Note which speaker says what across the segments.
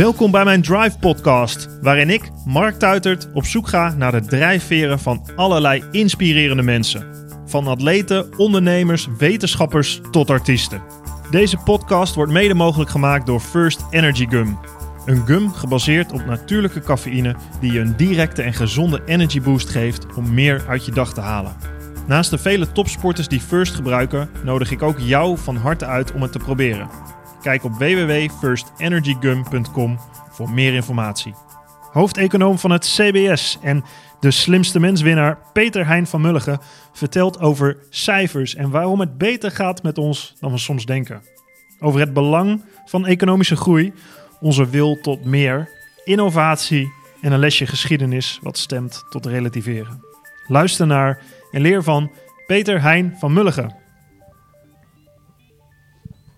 Speaker 1: Welkom bij mijn Drive podcast, waarin ik, Mark Tuitert, op zoek ga naar de drijfveren van allerlei inspirerende mensen. Van atleten, ondernemers, wetenschappers tot artiesten. Deze podcast wordt mede mogelijk gemaakt door First Energy Gum. Een gum gebaseerd op natuurlijke cafeïne die je een directe en gezonde energy boost geeft om meer uit je dag te halen. Naast de vele topsporters die First gebruiken, nodig ik ook jou van harte uit om het te proberen. Kijk op www.firstenergygum.com voor meer informatie. Hoofdeconoom van het CBS en de slimste menswinnaar Peter Hein van Mulligen vertelt over cijfers en waarom het beter gaat met ons dan we soms denken. Over het belang van economische groei, onze wil tot meer, innovatie en een lesje geschiedenis wat stemt tot relativeren. Luister naar en leer van Peter Hein van Mulligen.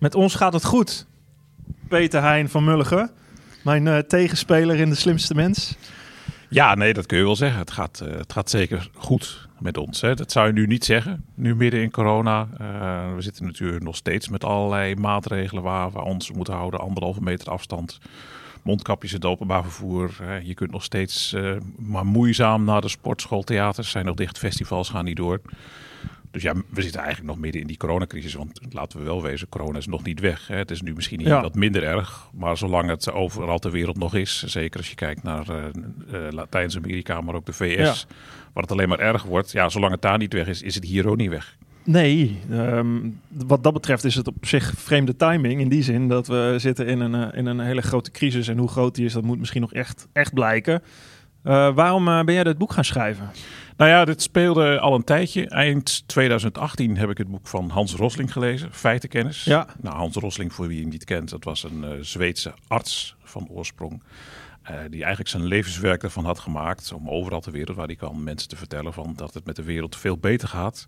Speaker 1: Met ons gaat het goed. Peter Hein van Mulligen, mijn uh, tegenspeler in De Slimste Mens.
Speaker 2: Ja, nee, dat kun je wel zeggen. Het gaat, uh, het gaat zeker goed met ons. Hè. Dat zou je nu niet zeggen, nu midden in corona. Uh, we zitten natuurlijk nog steeds met allerlei maatregelen waar we ons moeten houden. Anderhalve meter afstand, mondkapjes in het openbaar vervoer. je kunt nog steeds maar moeizaam naar de sportschool, theaters zijn nog dicht, festivals gaan niet door. Dus ja, we zitten eigenlijk nog midden in die coronacrisis. Want laten we wel wezen, corona is nog niet weg. Hè. Het is nu misschien ja. wat minder erg. Maar zolang het overal ter wereld nog is, zeker als je kijkt naar uh, uh, Latijns-Amerika, maar ook de VS, ja. waar het alleen maar erg wordt. Ja, zolang het daar niet weg is, is het hier ook niet weg.
Speaker 1: Nee, um, wat dat betreft is het op zich vreemde timing. In die zin dat we zitten in een, in een hele grote crisis. En hoe groot die is, dat moet misschien nog echt, echt blijken. Uh, waarom ben jij dit boek gaan schrijven?
Speaker 2: Nou ja, dit speelde al een tijdje. Eind 2018 heb ik het boek van Hans Rosling gelezen, Feitenkennis.
Speaker 1: Ja.
Speaker 2: Nou, Hans Rosling, voor wie hem niet kent, dat was een uh, Zweedse arts van oorsprong. Die eigenlijk zijn levenswerk ervan had gemaakt om overal ter wereld waar hij kan mensen te vertellen van dat het met de wereld veel beter gaat.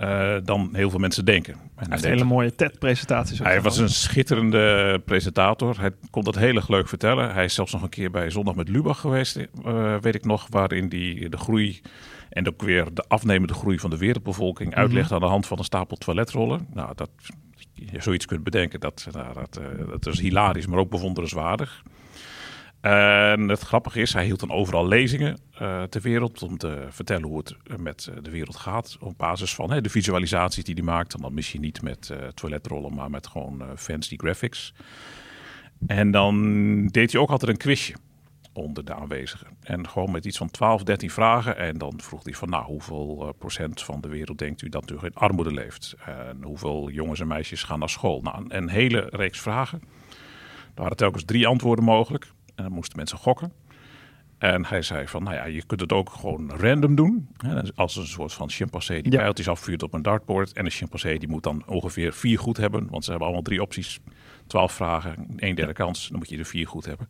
Speaker 2: Uh, dan heel veel mensen denken. En
Speaker 1: hij heeft hele mooie TED-presentaties.
Speaker 2: Hij was een schitterende presentator. Hij kon dat heel erg leuk vertellen. Hij is zelfs nog een keer bij Zondag met Lubach geweest, uh, weet ik nog, waarin die de groei en ook weer de afnemende groei van de wereldbevolking mm -hmm. aan de hand van een stapel toiletrollen. Nou, dat je zoiets kunt bedenken, dat, nou, dat, uh, dat is hilarisch, maar ook bewonderenswaardig. En het grappige is, hij hield dan overal lezingen uh, ter wereld om te vertellen hoe het met de wereld gaat. Op basis van hè, de visualisaties die hij maakt. En dan misschien niet met uh, toiletrollen, maar met gewoon fancy graphics. En dan deed hij ook altijd een quizje onder de aanwezigen. En gewoon met iets van 12, 13 vragen. En dan vroeg hij van, nou, hoeveel procent van de wereld denkt u dat u in armoede leeft? En hoeveel jongens en meisjes gaan naar school? Nou, een hele reeks vragen. Er waren telkens drie antwoorden mogelijk. En dan moesten mensen gokken. En hij zei van, nou ja, je kunt het ook gewoon random doen. Hè, als een soort van chimpansee die ja. pijltjes afvuurt op een dartboard. En een chimpansee die moet dan ongeveer vier goed hebben. Want ze hebben allemaal drie opties. Twaalf vragen, één derde kans. Dan moet je er vier goed hebben.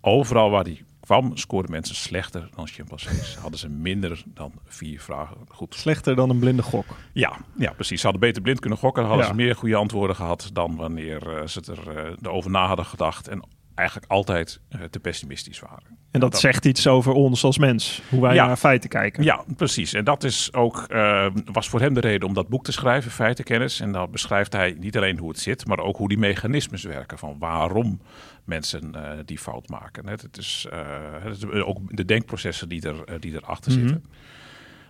Speaker 2: Overal waar die kwam, scoorden mensen slechter dan chimpansees. Hadden ze minder dan vier vragen goed.
Speaker 1: Slechter dan een blinde gok?
Speaker 2: Ja, ja precies. Ze hadden beter blind kunnen gokken. Dan hadden ja. ze meer goede antwoorden gehad dan wanneer uh, ze er uh, over na hadden gedacht. En eigenlijk altijd uh, te pessimistisch waren.
Speaker 1: En dat, dat, zegt iets over ons als mens, hoe wij ja, naar feiten kijken.
Speaker 2: Ja, precies. En dat is ook, uh, was voor hem de reden om dat boek te schrijven, Feitenkennis. En dan beschrijft hij niet alleen hoe het zit, maar ook hoe die mechanismes werken. Van waarom mensen uh, die fout maken. Het is, het is ook de denkprocessen die, er, die erachter mm -hmm. zitten.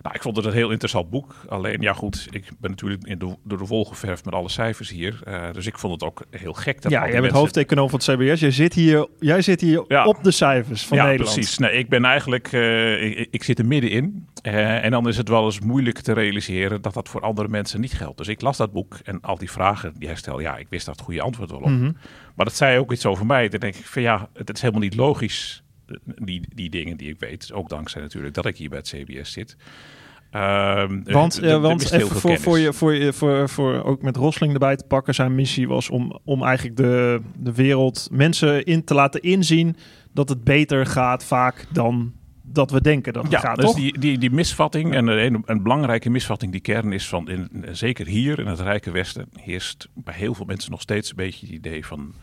Speaker 2: Nou, ik vond het een heel interessant boek. Alleen, ja goed, ik ben natuurlijk in de, door de wol geverfd met alle cijfers hier. Uh, dus ik vond het ook heel gek. Dat
Speaker 1: ja, jij bent mensen... hoofdeconoom van het CBS. Jij zit hier, jij zit hier ja. op de cijfers van
Speaker 2: ja,
Speaker 1: Nederland.
Speaker 2: precies. Nee, ik ben eigenlijk, uh, ik, ik, zit er middenin. Uh, en dan is het wel eens moeilijk te realiseren dat dat voor andere mensen niet geldt. Dus ik las dat boek en al die vragen die hij stelde, ja, ik wist dat het goede antwoord wel op.
Speaker 1: Mhm.
Speaker 2: Maar dat zei ook iets over mij. Dan denk ik van ja, het is helemaal niet logisch, die, die dingen die ik weet. Ook dankzij natuurlijk dat ik hier bij het CBS zit. Um,
Speaker 1: want uh, want even voor, voor, je, voor, je, voor, voor ook met Rosling erbij te pakken, zijn missie was om, om eigenlijk de, de wereld mensen in te laten inzien dat het beter gaat vaak dan dat we denken dat het
Speaker 2: ja,
Speaker 1: gaat.
Speaker 2: Dus
Speaker 1: toch?
Speaker 2: die, die, die misvatting, en een, een belangrijke misvatting die kern is van, in, zeker hier in het Rijke Westen, heerst bij heel veel mensen nog steeds een beetje het idee van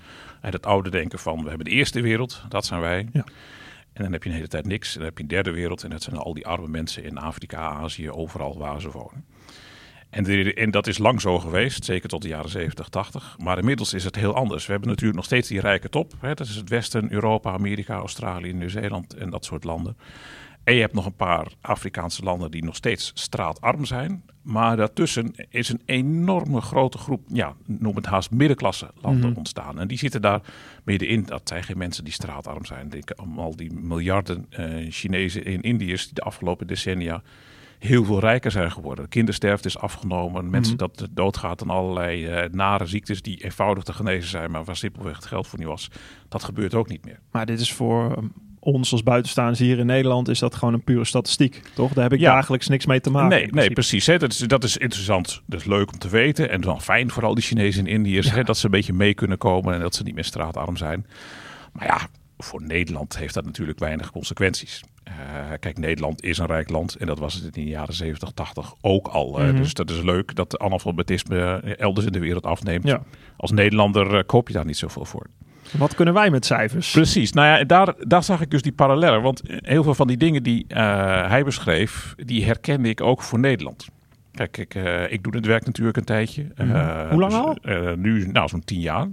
Speaker 2: het oude denken van we hebben de eerste wereld, dat zijn wij.
Speaker 1: Ja.
Speaker 2: En dan heb je een hele tijd niks. En dan heb je een derde wereld. En dat zijn al die arme mensen in Afrika, Azië, overal waar ze wonen. En, en dat is lang zo geweest, zeker tot de jaren 70, 80. Maar inmiddels is het heel anders. We hebben natuurlijk nog steeds die rijke top. Hè? Dat is het Westen, Europa, Amerika, Australië, Nieuw-Zeeland en dat soort landen. En je hebt nog een paar Afrikaanse landen die nog steeds straatarm zijn. Maar daartussen is een enorme grote groep, ja, noem het haast middenklasse landen
Speaker 1: Mhm.
Speaker 2: ontstaan. En die zitten daar middenin. Dat zijn geen mensen die straatarm zijn. Denk aan al die miljarden eh, Chinezen en Indiërs die de afgelopen decennia heel veel rijker zijn geworden. Kindersterfte is afgenomen. Mensen
Speaker 1: Mhm.
Speaker 2: dat doodgaat aan allerlei eh, nare ziektes die eenvoudig te genezen zijn, maar waar simpelweg het geld voor niet was. Dat gebeurt ook niet meer.
Speaker 1: Maar dit is voor um, ons als buitenstaanders hier in Nederland is dat gewoon een pure statistiek, toch? Daar heb ik
Speaker 2: Ja.
Speaker 1: dagelijks niks mee te maken.
Speaker 2: nee, nee, precies. Hè. Dat, is, dat is interessant. Dat is leuk om te weten. En dan fijn voor al die Chinezen en Indiërs hè, dat ze een beetje mee kunnen komen en dat ze niet meer straatarm zijn. Maar ja, voor Nederland heeft dat natuurlijk weinig consequenties. Eh, kijk, Nederland is een rijk land en dat was het in de jaren 70, 80 ook al.
Speaker 1: Mhm.
Speaker 2: Dus dat is leuk dat de analfabetisme elders in de wereld afneemt.
Speaker 1: Ja.
Speaker 2: Als Nederlander eh, koop je daar niet zoveel voor.
Speaker 1: Wat kunnen wij met cijfers?
Speaker 2: Precies. Nou ja, daar, daar zag ik dus die parallellen. Want heel veel van die dingen die eh, hij beschreef, die herkende ik ook voor Nederland. Kijk, ik, eh, ik doe dit werk natuurlijk een tijdje.
Speaker 1: Mhm.
Speaker 2: Eh,
Speaker 1: Hoe lang
Speaker 2: dus,
Speaker 1: al?
Speaker 2: nu, nou, zo'n tien jaar.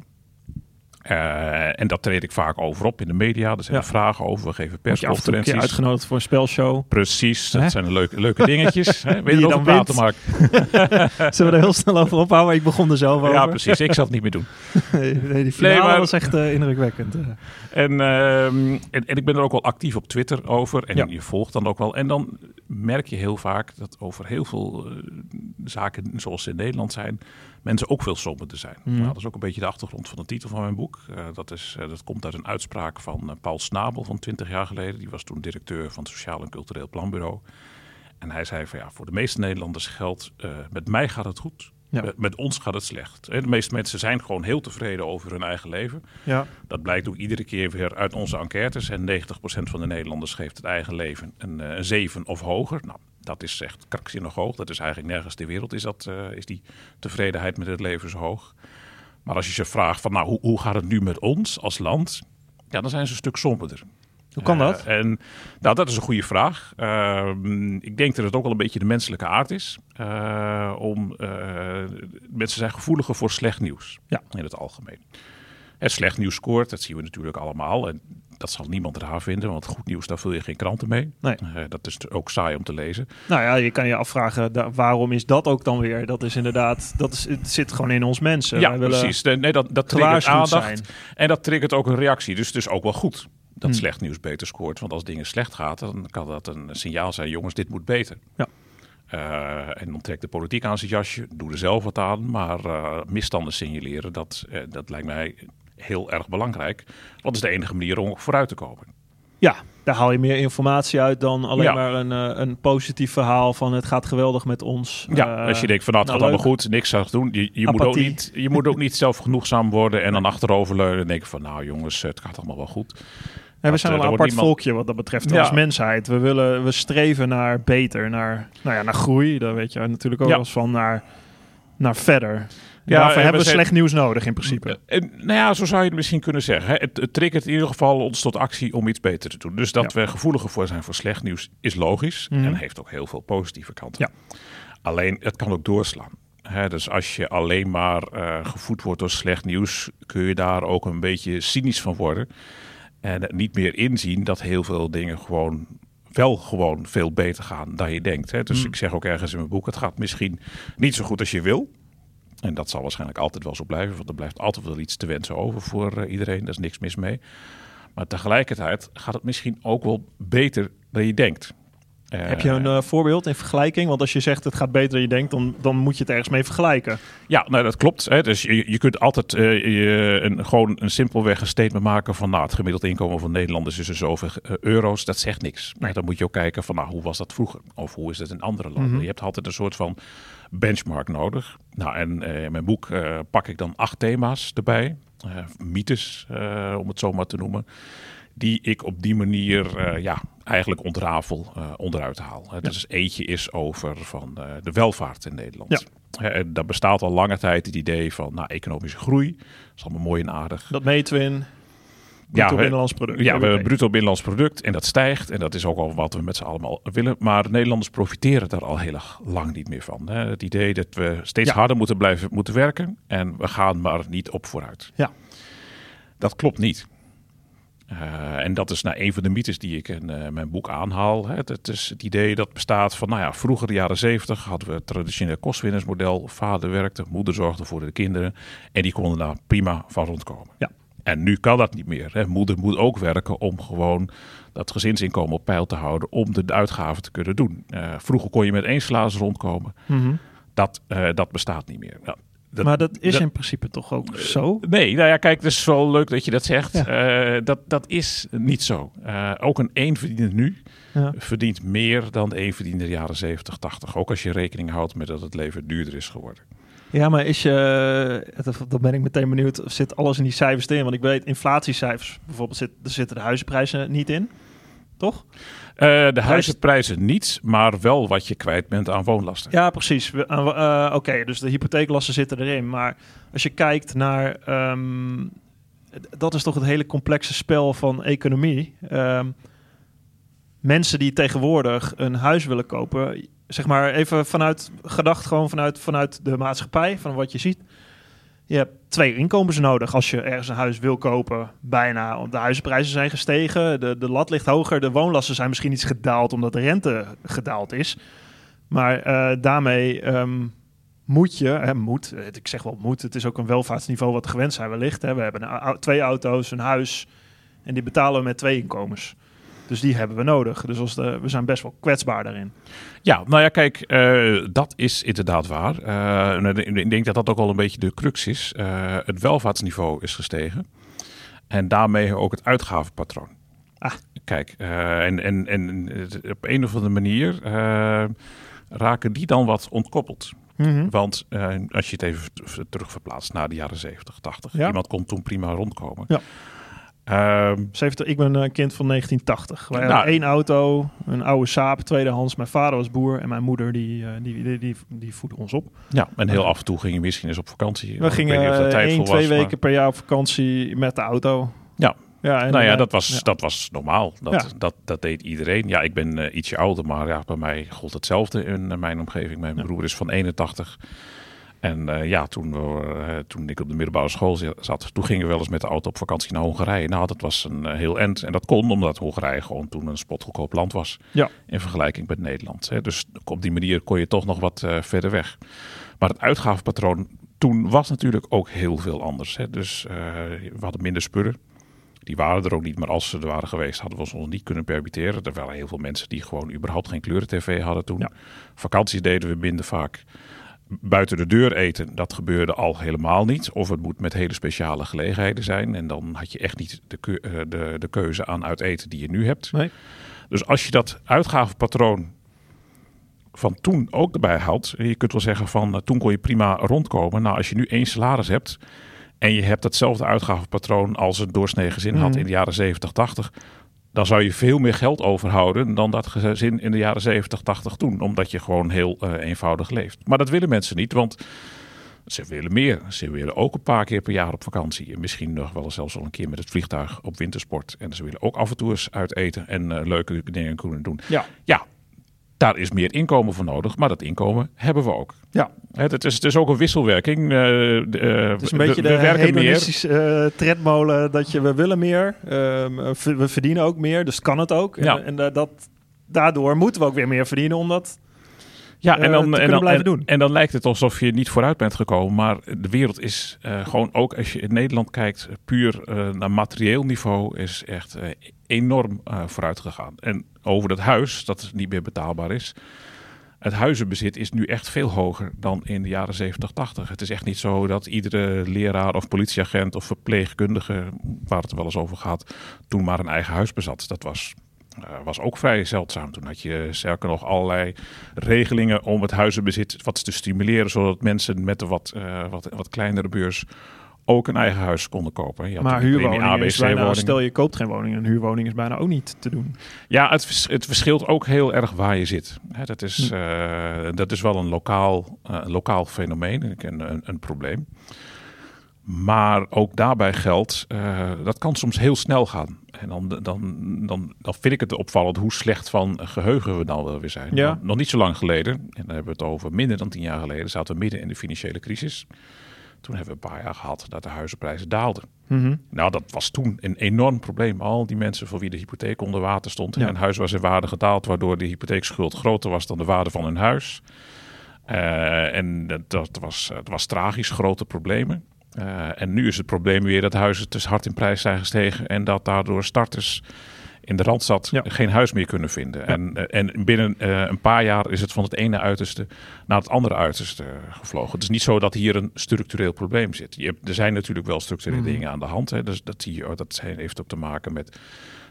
Speaker 2: Eh, en dat treed ik vaak over op in de media. Er zijn
Speaker 1: Ja.
Speaker 2: vragen over. We geven
Speaker 1: Word je
Speaker 2: persconferenties.
Speaker 1: uitgenodigd voor een spelshow?
Speaker 2: Precies, dat
Speaker 1: Hè?
Speaker 2: zijn leuke, leuke dingetjes.
Speaker 1: Die
Speaker 2: je
Speaker 1: dan
Speaker 2: praten,
Speaker 1: wint.
Speaker 2: Mark?
Speaker 1: Zullen we er heel snel over ophouden? Ik begon er zelf over.
Speaker 2: Ja, precies. Ik zal het niet meer doen.
Speaker 1: nee, die finale
Speaker 2: Nee, maar-
Speaker 1: was echt eh, indrukwekkend. eh.
Speaker 2: En, ehm, en, en ik ben er ook wel actief op Twitter over. En
Speaker 1: Ja.
Speaker 2: je volgt dan ook wel. En dan merk je heel vaak dat over heel veel zaken zoals ze in Nederland zijn, mensen ook veel somberder zijn.
Speaker 1: Mhm.
Speaker 2: Nou, dat is ook een beetje de achtergrond van de titel van mijn boek. Eh, dat, is, eh, dat komt uit een uitspraak van eh, Paul Snabel van 20 jaar geleden. Die was toen directeur van het Sociaal en Cultureel Planbureau. En hij zei van ja, voor de meeste Nederlanders geldt, met mij gaat het goed.
Speaker 1: Ja.
Speaker 2: Met, met ons gaat het slecht. De meeste mensen zijn gewoon heel tevreden over hun eigen leven.
Speaker 1: Ja.
Speaker 2: Dat blijkt ook iedere keer weer uit onze enquêtes. En 90% van de Nederlanders geeft het eigen leven een, een 7 of hoger. Nou, dat is echt krankzinnig hoog. Dat is eigenlijk nergens ter wereld is, dat, eh, is die tevredenheid met het leven zo hoog. Maar als je ze vraagt van nou, hoe, hoe gaat het nu met ons als land? Ja, dan zijn ze een stuk somberder.
Speaker 1: Hoe kan dat?
Speaker 2: Eh, en nou, dat is een goede vraag. Ehm, ik denk dat het ook wel een beetje de menselijke aard is. eh, om, mensen zijn gevoeliger voor slecht nieuws
Speaker 1: Ja.
Speaker 2: in het algemeen. Het slecht nieuws scoort, dat zien we natuurlijk allemaal. En dat zal niemand raar vinden, want goed nieuws, daar vul je geen kranten mee.
Speaker 1: Nee.
Speaker 2: Eh, dat is ook saai om te lezen.
Speaker 1: Nou ja, je kan je afvragen, da- waarom is dat ook dan weer? Dat is inderdaad, dat is, het zit gewoon in ons mensen.
Speaker 2: ja, precies. Nee, dat, dat triggert aandacht.
Speaker 1: zijn.
Speaker 2: En dat triggert ook een reactie. Dus het is ook wel goed dat
Speaker 1: Hmm.
Speaker 2: slecht nieuws beter scoort. Want als dingen slecht gaat, dan kan dat een signaal zijn. Jongens, dit moet beter.
Speaker 1: Ja.
Speaker 2: Eh, en dan trekt de politiek aan zijn jasje. Doe er zelf wat aan. Maar eh, misstanden signaleren, dat, dat lijkt mij heel erg belangrijk. Want dat is de enige manier om vooruit te komen.
Speaker 1: Ja, daar haal je meer informatie uit dan alleen
Speaker 2: Ja.
Speaker 1: maar een, eh, een positief verhaal van het gaat geweldig met ons.
Speaker 2: Ja,
Speaker 1: Eh,
Speaker 2: als je denkt van nou, het
Speaker 1: nou,
Speaker 2: gaat allemaal
Speaker 1: leuk.
Speaker 2: goed, niks aan doen. Je, je, moet ook niet, je moet ook niet zelfgenoegzaam worden en dan achteroverleunen en denken van nou jongens, het gaat allemaal wel goed.
Speaker 1: Ja, we zijn
Speaker 2: eh,
Speaker 1: wel een
Speaker 2: er wordt
Speaker 1: apart
Speaker 2: niemand-
Speaker 1: volkje wat dat betreft
Speaker 2: Ja.
Speaker 1: als mensheid. We, willen, we streven naar beter, naar, nou ja, naar groei. Daar weet je natuurlijk ook
Speaker 2: Ja.
Speaker 1: wel eens van, naar, naar verder.
Speaker 2: Ja,
Speaker 1: Daarvoor
Speaker 2: en
Speaker 1: hebben
Speaker 2: we
Speaker 1: slecht nieuws nodig in principe.
Speaker 2: En, nou ja, zo zou je het misschien kunnen zeggen. Het, het triggert in ieder geval ons tot actie om iets beter te doen. Dus dat
Speaker 1: Ja.
Speaker 2: we gevoeliger voor zijn voor slecht nieuws is logisch.
Speaker 1: Mhm.
Speaker 2: En heeft ook heel veel positieve kanten.
Speaker 1: Ja.
Speaker 2: Alleen, het kan ook doorslaan. Dus als je alleen maar eh, gevoed wordt door slecht nieuws, kun je daar ook een beetje cynisch van worden. En niet meer inzien dat heel veel dingen gewoon wel gewoon veel beter gaan dan je denkt. Hè. Dus
Speaker 1: Hmm.
Speaker 2: ik zeg ook ergens in mijn boek, het gaat misschien niet zo goed als je wil. En dat zal waarschijnlijk altijd wel zo blijven, want er blijft altijd wel iets te wensen over voor eh, iedereen. Daar is niks mis mee. Maar tegelijkertijd gaat het misschien ook wel beter dan je denkt. Eh,
Speaker 1: Heb je een eh, voorbeeld in vergelijking? Want als je zegt het gaat beter dan je denkt, dan, dan moet je het ergens mee vergelijken.
Speaker 2: Ja, nou, dat klopt. Hè. Dus je, je kunt altijd je, een, gewoon een simpelweg een statement maken van nou, het gemiddeld inkomen van Nederlanders is er zoveel euro's. Dat zegt niks. Maar dan moet je ook kijken van nou, hoe was dat vroeger? Of hoe is het in andere landen?
Speaker 1: Mhm.
Speaker 2: Je hebt altijd een soort van benchmark nodig. Nou, en eh, in mijn boek eh, pak ik dan acht thema's erbij. Eh, mythes, om het zo maar te noemen. Die ik op die manier ja, eigenlijk ontrafel, eh, onderuit haal. Het Dus eentje is over van de welvaart in Nederland.
Speaker 1: Ja.
Speaker 2: En daar bestaat al lange tijd het idee van nou, economische groei. Dat is allemaal mooi en aardig.
Speaker 1: Dat meten we in. Bruto
Speaker 2: we-
Speaker 1: binnenlands product.
Speaker 2: Ja, we bruto binnenlands product en dat stijgt. En dat is ook al wat we met z'n allemaal willen. Maar Nederlanders profiteren daar al heel lang niet meer van. Hè. Het idee dat we steeds
Speaker 1: Ja.
Speaker 2: harder moeten blijven moeten werken. En we gaan maar niet op vooruit.
Speaker 1: Ja.
Speaker 2: Dat klopt niet. Eh, en dat is nou een van de mythes die ik in eh, mijn boek aanhaal. Hè. Het is het idee dat bestaat van, nou ja, vroeger de jaren zeventig hadden we het traditioneel kostwinnersmodel. Vader werkte, moeder zorgde voor de kinderen. En die konden daar prima van rondkomen.
Speaker 1: Ja.
Speaker 2: En nu kan dat niet meer. Hè. Moeder moet ook werken om gewoon dat gezinsinkomen op peil te houden. Om de uitgaven te kunnen doen. Eh, vroeger kon je met één salaris rondkomen.
Speaker 1: Mhm.
Speaker 2: Dat, eh, dat bestaat niet meer. Nou, dat-
Speaker 1: maar dat is
Speaker 2: dat-
Speaker 1: in principe toch ook zo?
Speaker 2: Nee, nou ja, kijk, het is wel leuk dat je dat zegt.
Speaker 1: Ja.
Speaker 2: Eh, dat, dat is niet zo. Eh, ook een eenverdiener nu
Speaker 1: Ja.
Speaker 2: verdient meer dan de eenverdiener jaren 70, 80. Ook als je rekening houdt met dat het leven duurder is geworden.
Speaker 1: Ja, maar is je, dat- dan ben ik meteen benieuwd, zit alles in die cijfers erin? Want ik weet, inflatiecijfers bijvoorbeeld, zit, er zitten de huizenprijzen niet in, toch?
Speaker 2: Eh, de huizenprijzen niet, maar wel wat je kwijt bent aan woonlasten.
Speaker 1: Ja, precies. Eh, eh, Oké, dus de hypotheeklasten zitten erin. Maar als je kijkt naar, ehm, dat is toch het hele complexe spel van economie. Ehm, mensen die tegenwoordig een huis willen kopen, zeg maar even vanuit gedacht, gewoon vanuit, vanuit de maatschappij, van wat je ziet. Je hebt twee inkomens nodig als je ergens een huis wil kopen. Bijna, want de huizenprijzen zijn gestegen, de, de lat ligt hoger, de woonlasten zijn misschien iets gedaald omdat de rente gedaald is. Maar eh, daarmee ehm, moet je, hè, moet, eh, ik zeg wel moet, het is ook een welvaartsniveau wat we gewend zijn wellicht. Hè. We hebben twee auto's, een huis en die betalen we met twee inkomens. Dus die hebben we nodig. Dus als de, we zijn best wel kwetsbaar daarin.
Speaker 2: Ja, nou ja, kijk, eh, dat is inderdaad waar. Eh, ik denk dat dat ook al een beetje de crux is. Eh, het welvaartsniveau is gestegen. En daarmee ook het uitgavenpatroon.
Speaker 1: Ah.
Speaker 2: Kijk, en, en, en op een of andere manier raken die dan wat ontkoppeld. Want eh, als je het even v- terug verplaatst naar de jaren 70, 80.
Speaker 1: Ja.
Speaker 2: Iemand kon toen prima rondkomen.
Speaker 1: Ja.
Speaker 2: Ehm,
Speaker 1: 70, ik ben een kind van 1980. Wij
Speaker 2: Nou.
Speaker 1: hadden één auto, een oude Saab, tweedehands. Mijn vader was boer en mijn moeder die, eh, die, die, die, die voedde ons op.
Speaker 2: ja, en heel af en toe ging je misschien eens op vakantie.
Speaker 1: We gingen eh, één, twee
Speaker 2: was, maar-
Speaker 1: weken per jaar op vakantie met de auto.
Speaker 2: Ja.
Speaker 1: ja en,
Speaker 2: nou ja,
Speaker 1: eh,
Speaker 2: dat was,
Speaker 1: ja.
Speaker 2: dat was normaal. Dat,
Speaker 1: Ja.
Speaker 2: dat, dat deed iedereen. Ja, ik ben ietsje ouder, maar ja, bij mij gold hetzelfde in mijn omgeving. Mijn broer is van 81. En eh, ja, toen, we, eh, toen ik op de middelbare school zat, toen gingen we wel eens met de auto op vakantie naar Hongarije. Nou, dat was een eh, heel end. En dat kon omdat Hongarije gewoon toen een spotgoedkoop land was.
Speaker 1: Ja.
Speaker 2: In vergelijking met Nederland. Hè. Dus op die manier kon je toch nog wat verder weg. Maar het uitgavenpatroon toen was natuurlijk ook heel veel anders. Hè. Dus we hadden minder spullen. Die waren er ook niet, maar als ze er waren geweest, hadden we ons nog niet kunnen permitteren. Er waren heel veel mensen die gewoon überhaupt geen kleuren-tv hadden toen.
Speaker 1: Ja.
Speaker 2: Vakanties deden we minder vaak. Buiten de deur eten, dat gebeurde al helemaal niet. Of het moet met hele speciale gelegenheden zijn. En dan had je echt niet de, keu- eh, de, de keuze aan uit eten die je nu hebt.
Speaker 1: Nee.
Speaker 2: Dus als je dat uitgavenpatroon van toen ook erbij haalt. Je kunt wel zeggen van eh, toen kon je prima rondkomen. Nou, als je nu één salaris hebt en je hebt hetzelfde uitgavenpatroon als een doorsnee gezin had
Speaker 1: Mhm.
Speaker 2: in de jaren 70, 80. Dan zou je veel meer geld overhouden dan dat gezin in de jaren 70, 80 toen. Omdat je gewoon heel eh, eenvoudig leeft. Maar dat willen mensen niet, want ze willen meer. Ze willen ook een paar keer per jaar op vakantie. En misschien nog wel zelfs wel een keer met het vliegtuig op wintersport. En ze willen ook af en toe eens uit eten en eh, leuke dingen kunnen doen.
Speaker 1: Ja.
Speaker 2: Ja, daar is meer inkomen voor nodig, maar dat inkomen hebben we ook.
Speaker 1: Ja.
Speaker 2: Het is, het is ook een wisselwerking. eh, de, eh,
Speaker 1: Het is een
Speaker 2: we-
Speaker 1: beetje
Speaker 2: we,
Speaker 1: de
Speaker 2: werken meer.
Speaker 1: hedonistische eh, tredmolen dat je we willen meer. Ehm, we verdienen ook meer, dus kan het ook.
Speaker 2: Ja.
Speaker 1: En, en da- dat, daardoor moeten we ook weer meer verdienen, omdat
Speaker 2: Ja, en dan, en, dan,
Speaker 1: blijven
Speaker 2: en,
Speaker 1: doen.
Speaker 2: en dan lijkt het alsof je niet vooruit bent gekomen. Maar de wereld is gewoon ook, als je in Nederland kijkt, puur naar materieel niveau, is echt enorm vooruit gegaan. En over dat huis, dat niet meer betaalbaar is. Het huizenbezit is nu echt veel hoger dan in de jaren 70, 80. Het is echt niet zo dat iedere leraar of politieagent of verpleegkundige, waar het wel eens over gaat, toen maar een eigen huis bezat. Dat was eh, was ook vrij zeldzaam. Toen had je sterker nog allerlei regelingen om het huizenbezit wat te stimuleren, zodat mensen met een wat, eh, wat, wat kleinere beurs ook een eigen huis konden kopen. Je had
Speaker 1: maar
Speaker 2: premie
Speaker 1: is bijna, stel je koopt geen woning, een huurwoning is bijna ook niet te doen.
Speaker 2: Ja, het, vers- het verschilt ook heel erg waar je zit. Hè, dat, is,
Speaker 1: Hm.
Speaker 2: eh, dat is wel een lokaal, eh, lokaal fenomeen, een, een, een probleem. Maar ook daarbij geldt, uh, dat kan soms heel snel gaan. En dan, dan, dan, dan vind ik het opvallend hoe slecht van geheugen we dan wel weer zijn.
Speaker 1: Ja.
Speaker 2: Nog niet zo lang geleden, en dan hebben we het over minder dan tien jaar geleden, zaten we midden in de financiële crisis. Toen hebben we een paar jaar gehad dat de huizenprijzen daalden.
Speaker 1: Mhm.
Speaker 2: Nou, dat was toen een enorm probleem. Al die mensen voor wie de hypotheek onder water stond. En
Speaker 1: Ja.
Speaker 2: hun huis was in waarde gedaald, waardoor de hypotheekschuld groter was dan de waarde van hun huis. Eh, en dat, dat, was, dat was tragisch, grote problemen. Eh, en nu is het probleem weer dat huizen te hard in prijs zijn gestegen. En dat daardoor starters in de Randstad
Speaker 1: Ja.
Speaker 2: geen huis meer kunnen vinden. En, eh, en binnen eh, een paar jaar is het van het ene uiterste naar het andere uiterste gevlogen. Het is niet zo dat hier een structureel probleem zit. Je hebt, er zijn natuurlijk wel structurele
Speaker 1: Mhm.
Speaker 2: dingen aan de hand. Hè. Dus dat, dat zijn- heeft ook te maken met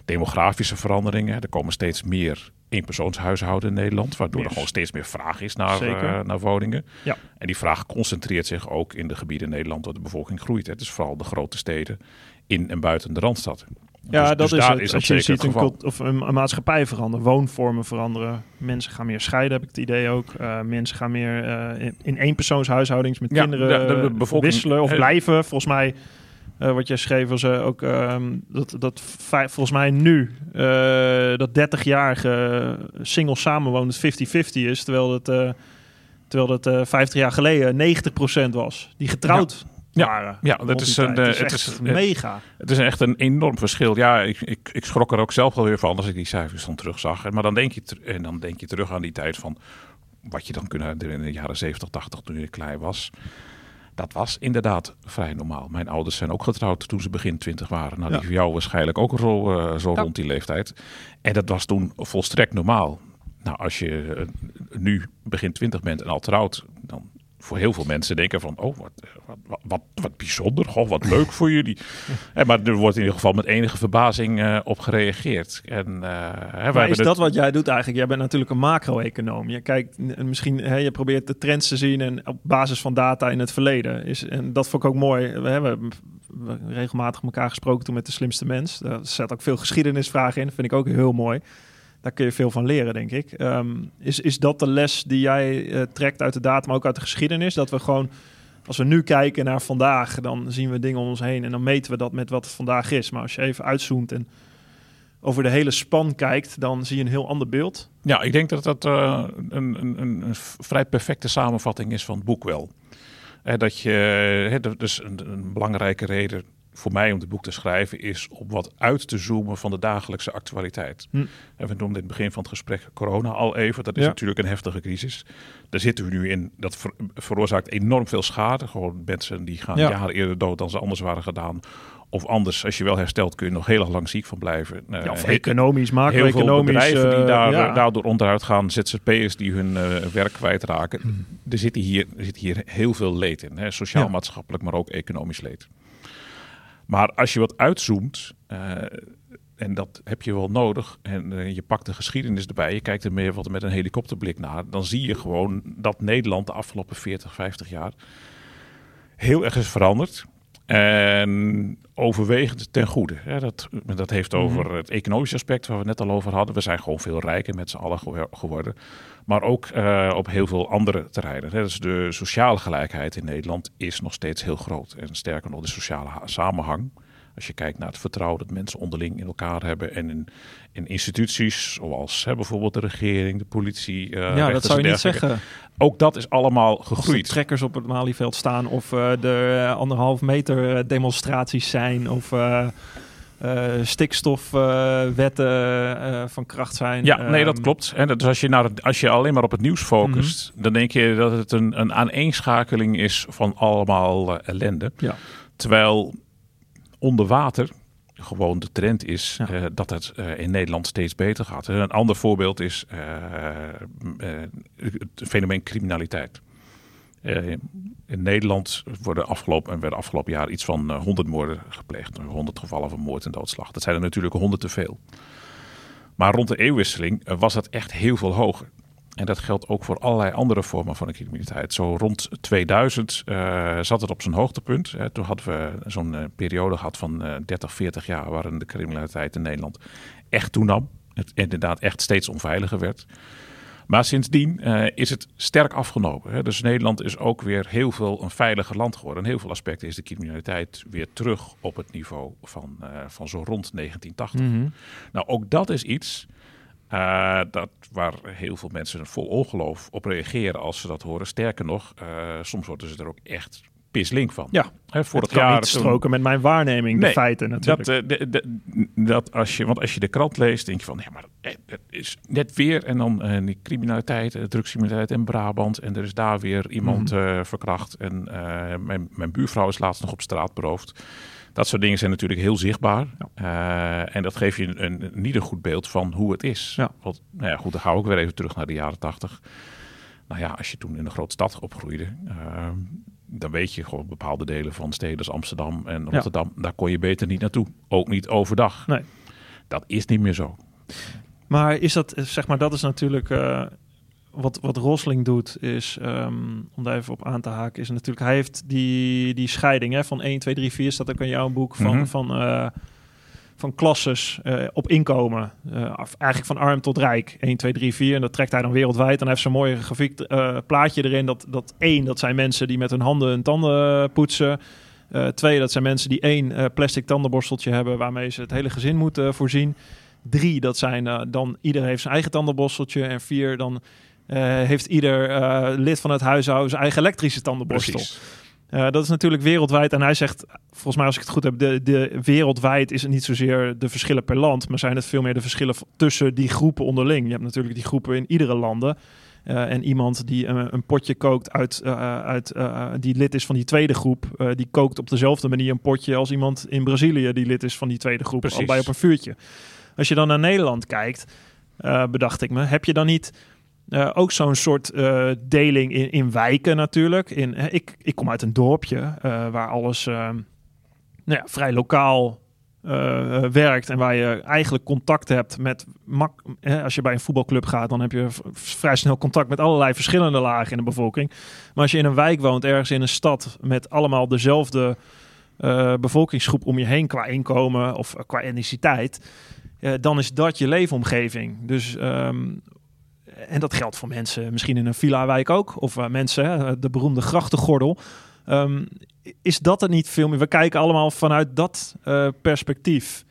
Speaker 2: demografische veranderingen. Er komen steeds meer eenpersoonshuishouden in Nederland, waardoor er gewoon steeds meer vraag is naar, eh, naar woningen.
Speaker 1: Ja.
Speaker 2: En die vraag concentreert zich ook in de gebieden in Nederland waar de bevolking groeit. Het is vooral de grote steden in en buiten de Randstad.
Speaker 1: Ja,
Speaker 2: Dus-
Speaker 1: dat
Speaker 2: dus
Speaker 1: is het.
Speaker 2: is dat
Speaker 1: Als je ziet een, cult- of een, een maatschappij veranderen, woonvormen veranderen. Mensen gaan meer scheiden, heb ik het idee ook. Eh, mensen gaan meer eh, in, in eenpersoonshuishoudings met
Speaker 2: Ja,
Speaker 1: kinderen
Speaker 2: de- de- de
Speaker 1: eh,
Speaker 2: bevolking-
Speaker 1: wisselen of blijven. Volgens mij, wat jij schreef, was ook ehm, dat, dat volgens mij nu dat 30-jarige single samenwoont 50-50 is. Terwijl eh, terwijl eh 50 jaar geleden 90% was. Die getrouwd
Speaker 2: Ja.
Speaker 1: Waren.
Speaker 2: Ja,
Speaker 1: rond
Speaker 2: dat is een,
Speaker 1: Het
Speaker 2: eh,
Speaker 1: is
Speaker 2: het is- eh,
Speaker 1: mega.
Speaker 2: Het is echt een enorm verschil. Ja, ik, ik, ik schrok er ook zelf wel weer van als ik die cijfers dan terugzag. Maar dan denk je, en dan denk je terug aan die tijd van wat je dan kunt herinneren in de jaren 70, 80 toen je klein was. Dat was inderdaad vrij normaal. Mijn ouders zijn ook getrouwd toen ze begin twintig waren. Nou,
Speaker 1: Ja.
Speaker 2: die voor jou waarschijnlijk ook zo, eh, zo
Speaker 1: Ja.
Speaker 2: rond die leeftijd. En dat was toen volstrekt normaal. Nou, als je eh, nu begin twintig bent en al trouwd, dan voor heel veel mensen denken van, oh, wat, wat, wat, wat, bijzonder, goh, wat leuk voor jullie. Eh, maar er wordt in ieder geval met enige verbazing eh, op gereageerd. En, hè, wij
Speaker 1: Maar is
Speaker 2: het-
Speaker 1: dat wat jij doet eigenlijk? Jij bent natuurlijk een macro-econoom. Je kijkt misschien, hè, je probeert de trends te zien en op basis van data in het verleden. Is, en dat vond ik ook mooi. We hebben regelmatig elkaar gesproken toen met de slimste mens. Daar zat ook veel geschiedenisvragen in. vind ik ook heel mooi. Daar kun je veel van leren, denk ik. Ehm, is, is dat de les die jij eh, trekt uit de data, maar ook uit de geschiedenis? Dat we gewoon, als we nu kijken naar vandaag, dan zien we dingen om ons heen en dan meten we dat met wat vandaag is. Maar als je even uitzoomt en over de hele span kijkt, dan zie je een heel ander beeld.
Speaker 2: Ja, ik denk dat dat eh, een, een, een, vrij perfecte samenvatting is van het boek wel. Eh, dat je, hè, een, een belangrijke reden voor mij om dit boek te schrijven, is om wat uit te zoomen van de dagelijkse actualiteit.
Speaker 1: Hm.
Speaker 2: En we noemden in het begin van het gesprek corona al even. Dat is
Speaker 1: Ja.
Speaker 2: natuurlijk een heftige crisis. Daar zitten we nu in. Dat ver- veroorzaakt enorm veel schade. Gewoon mensen die gaan
Speaker 1: Ja.
Speaker 2: jaren eerder dood dan ze anders waren gedaan. Of anders, als je wel herstelt, kun je nog heel erg lang ziek van blijven. Eh,
Speaker 1: Ja, of
Speaker 2: he-
Speaker 1: economisch,
Speaker 2: heel veel bedrijven die
Speaker 1: eh,
Speaker 2: daar, daardoor onderuit gaan, ZZP'ers die hun eh, werk kwijtraken.
Speaker 1: Hmm.
Speaker 2: Er zit hier, er zit hier heel veel leed in. Hè? Sociaal,
Speaker 1: Ja.
Speaker 2: maatschappelijk, maar ook economisch leed. Maar als je wat uitzoomt, eh, en dat heb je wel nodig, en eh, je pakt de geschiedenis erbij, je kijkt er meer wat met een helikopterblik naar, dan zie je gewoon dat Nederland de afgelopen 40, 50 jaar heel erg is veranderd. En overwegend ten goede. Ja, dat, dat heeft over het economische aspect waar we net al over hadden. We zijn gewoon veel rijker met z'n allen gewo- geworden. Maar ook eh, op heel veel andere terreinen. hè. Dus de sociale gelijkheid in Nederland is nog steeds heel groot. En sterker nog, de sociale ha- samenhang. Als je kijkt naar het vertrouwen dat mensen onderling in elkaar hebben. En in, in instituties zoals hè, bijvoorbeeld de regering, de politie. eh,
Speaker 1: ja, dat zou je niet zeggen.
Speaker 2: Ook dat is allemaal
Speaker 1: Als
Speaker 2: gegroeid.
Speaker 1: trekkers op het Malieveld staan of eh, de anderhalf meter demonstraties zijn of stikstofwetten eh, van kracht zijn.
Speaker 2: Ja, nee, dat
Speaker 1: Ehm,
Speaker 2: klopt. En dus als je, naar het, als je alleen maar op het nieuws focust, dan denk je dat het een, een aaneenschakeling is van allemaal eh, ellende.
Speaker 1: Ja.
Speaker 2: Terwijl onder water gewoon de trend is
Speaker 1: Ja.
Speaker 2: eh, dat het eh, in Nederland steeds beter gaat. En een ander voorbeeld is eh, eh, het fenomeen criminaliteit. Eh, in Nederland worden afgelopen, en werden afgelopen jaar iets van eh, 100 moorden gepleegd. 100 gevallen van moord en doodslag. Dat zijn er natuurlijk 100 te veel. Maar rond de eeuwwisseling eh, was dat echt heel veel hoger. En dat geldt ook voor allerlei andere vormen van criminaliteit. Zo rond 2000 eh, zat het op zijn hoogtepunt. Toen hadden we zo'n eh, periode gehad van eh 30, 40 jaar... waarin de criminaliteit in Nederland echt toenam. Het inderdaad echt steeds onveiliger werd. Maar sindsdien uh, is het sterk afgenomen. Hè. Dus Nederland is ook weer heel veel een veiliger land geworden. In heel veel aspecten is de criminaliteit weer terug op het niveau van, uh, van zo rond 1980. Mm -hmm. Nou, ook dat is iets uh, dat, waar heel veel mensen vol ongeloof op reageren als ze dat horen. Sterker nog, soms worden ze er ook echt pislink van.
Speaker 1: Ja, He, voor het, het jaar niet stroken met mijn waarneming, de feiten natuurlijk.
Speaker 2: Dat, de, de, dat als je, want als je de krant leest, denk je van, ja, maar het is net weer en dan uh, die criminaliteit, drugscriminaliteit in Brabant en er is daar weer iemand mm uh, verkracht en mijn, mijn buurvrouw is laatst nog op straat beroofd. Dat soort dingen zijn natuurlijk heel zichtbaar. Ja. en dat geeft je een, een, niet een goed beeld van hoe het is.
Speaker 1: Ja.
Speaker 2: Want, nou ja, goed, dan ga ik weer even terug naar de jaren tachtig. Nou ja, als je toen in een grote stad opgroeide, dan weet je gewoon bepaalde delen van steden als Amsterdam en Rotterdam, ja. daar kon je beter niet naartoe. Ook niet overdag.
Speaker 1: Nee.
Speaker 2: Dat is niet meer zo.
Speaker 1: Maar is dat, zeg maar, dat is natuurlijk uh, wat, wat Rosling doet, is, um, om daar even op aan te haken, is natuurlijk, hij heeft die, die scheiding hè, van 1, 2, 3, 4, staat ook in jouw boek, van, mm -hmm. van uh, van klasses uh, op inkomen. Uh, eigenlijk van arm tot rijk. 1, 2, 3, 4. En dat trekt hij dan wereldwijd. Dan heeft ze een mooi grafiek uh, plaatje erin. Dat, dat één, dat zijn mensen die met hun handen hun tanden poetsen. twee, dat zijn mensen die één plastic tandenborsteltje hebben... waarmee ze het hele gezin moeten voorzien. Drie, dat zijn dan... Ieder heeft zijn eigen tandenborsteltje. En vier, dan heeft ieder lid van het huishouden... zijn eigen elektrische tandenborstel. Uh, dat is natuurlijk wereldwijd. En hij zegt, volgens mij als ik het goed heb, de, de wereldwijd is het niet zozeer de verschillen per land, maar zijn het veel meer de verschillen tussen die groepen onderling. Je hebt natuurlijk die groepen in iedere landen. Uh, en iemand die een, een potje kookt uit, uh, uit die lid is van die tweede groep, die kookt op dezelfde manier een potje als iemand in Brazilië die lid is van die tweede groep, Precies. al bij op een vuurtje. Als je dan naar Nederland kijkt, bedacht ik me, heb je dan niet uh, ook zo'n soort uh, deling in, in wijken natuurlijk. In, ik, ik kom uit een dorpje waar alles nou ja, vrij lokaal werkt. En waar je eigenlijk contact hebt met... Mak als je bij een voetbalclub gaat, dan heb je vrij snel contact met allerlei verschillende lagen in de bevolking. Maar als je in een wijk woont, ergens in een stad met allemaal dezelfde bevolkingsgroep om je heen qua inkomen of qua etniciteit... dan is dat je leefomgeving. Dus um, en dat geldt voor mensen misschien in een villa-wijk ook. Of uh, mensen, de beroemde grachtengordel. Um, is dat het niet veel meer? We kijken allemaal vanuit dat uh, perspectief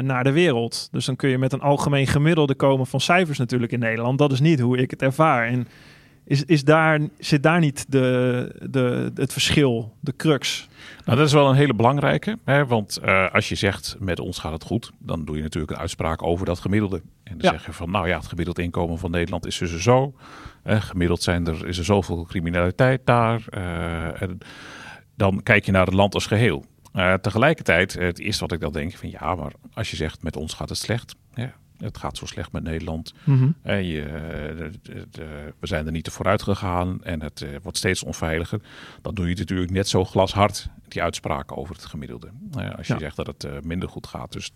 Speaker 1: naar de wereld. Dus dan kun je met een algemeen gemiddelde komen van cijfers natuurlijk in Nederland. Dat is niet hoe ik het ervaar. En is, is daar, zit daar niet de, de, het verschil, de crux?
Speaker 2: Nou, dat is wel een hele belangrijke. Hè? Want als je zegt met ons gaat het goed, dan doe je natuurlijk een uitspraak over dat gemiddelde. En dan ja. zeg je van nou ja, het gemiddeld inkomen van Nederland is dus zo. Gemiddeld zijn er, is er zoveel criminaliteit daar. Uh, en dan kijk je naar het land als geheel. tegelijkertijd, het eerste wat ik dan denk van ja, maar als je zegt met ons gaat het slecht. Ja, het gaat zo slecht met Nederland.
Speaker 1: Mm -hmm.
Speaker 2: en je, de, de, de, we zijn er niet te vooruit gegaan en het uh, wordt steeds onveiliger. Dan doe je natuurlijk net zo glashard die uitspraken over het gemiddelde. Uh, als je ja. zegt dat het minder goed gaat. Dus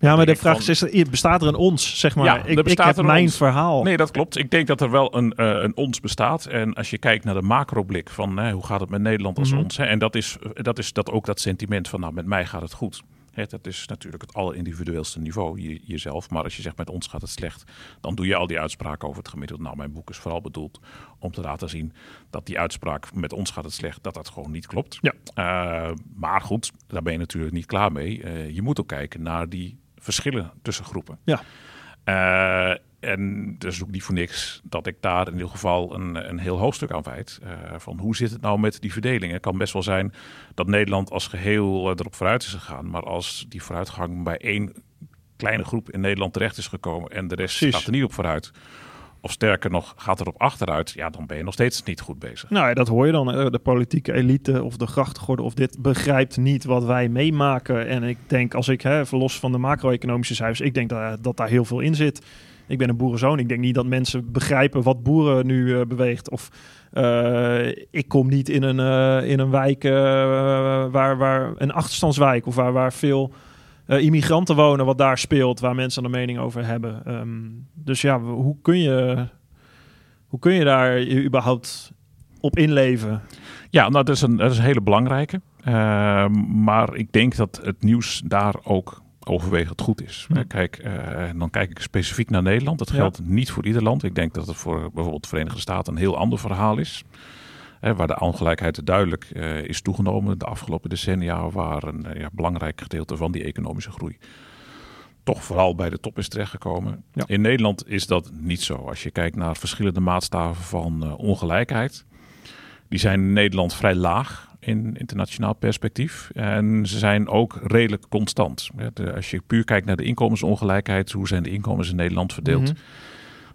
Speaker 1: ja, maar de vraag van, is, bestaat er een ons, zeg maar? Ja, ik, ik heb mijn ons. verhaal.
Speaker 2: Nee, dat klopt. Ik denk dat er wel een, uh, een ons bestaat. En als je kijkt naar de macroblik van hoe gaat het met Nederland als mm -hmm. ons. Hè, en dat is, dat is dat ook dat sentiment van nou, met mij gaat het goed. Hè, dat is natuurlijk het allerindividueelste niveau, je, jezelf. Maar als je zegt met ons gaat het slecht, dan doe je al die uitspraken over het gemiddelde. Nou, mijn boek is vooral bedoeld om te laten zien dat die uitspraak met ons gaat het slecht, dat dat gewoon niet klopt.
Speaker 1: Ja.
Speaker 2: Uh, maar goed, daar ben je natuurlijk niet klaar mee. Uh, je moet ook kijken naar die verschillen tussen groepen.
Speaker 1: Ja.
Speaker 2: Uh, en is ook niet voor niks dat ik daar in ieder geval een, een heel hoofdstuk aan wijd. Uh, van hoe zit het nou met die verdeling? Het kan best wel zijn dat Nederland als geheel uh, erop vooruit is gegaan. Maar als die vooruitgang bij één kleine groep in Nederland terecht is gekomen en de rest Precies. gaat er niet op vooruit. Of sterker nog, gaat erop achteruit, ja, dan ben je nog steeds niet goed bezig.
Speaker 1: Nou dat hoor je dan. De politieke elite of de grachtgordel of dit begrijpt niet wat wij meemaken. En ik denk, als ik, hè, los van de macro-economische cijfers, ik denk dat, dat daar heel veel in zit. Ik ben een boerenzoon. Ik denk niet dat mensen begrijpen wat boeren nu uh, beweegt. Of uh, ik kom niet in een, in een wijk waar, waar een achterstandswijk of waar, waar veel immigranten wonen, wat daar speelt, waar mensen een mening over hebben. Um, dus ja, hoe kun je, hoe kun je daar je überhaupt op inleven?
Speaker 2: Ja, nou, dat is een, dat is een hele belangrijke. maar ik denk dat het nieuws daar ook overwegend goed is. Kijk, en dan kijk ik specifiek naar Nederland. Dat geldt niet voor ieder land. Ik denk dat het voor bijvoorbeeld de Verenigde Staten een heel ander verhaal is waar de ongelijkheid duidelijk uh, is toegenomen de afgelopen decennia, waar een ja, belangrijk gedeelte van die economische groei toch vooral bij de top is terechtgekomen. In Nederland is dat niet zo. Als je kijkt naar verschillende maatstaven van uh, ongelijkheid, die zijn in Nederland vrij laag in internationaal perspectief. En ze zijn ook redelijk constant. als je puur kijkt naar de inkomensongelijkheid, hoe zijn de inkomens in Nederland verdeeld? Mhm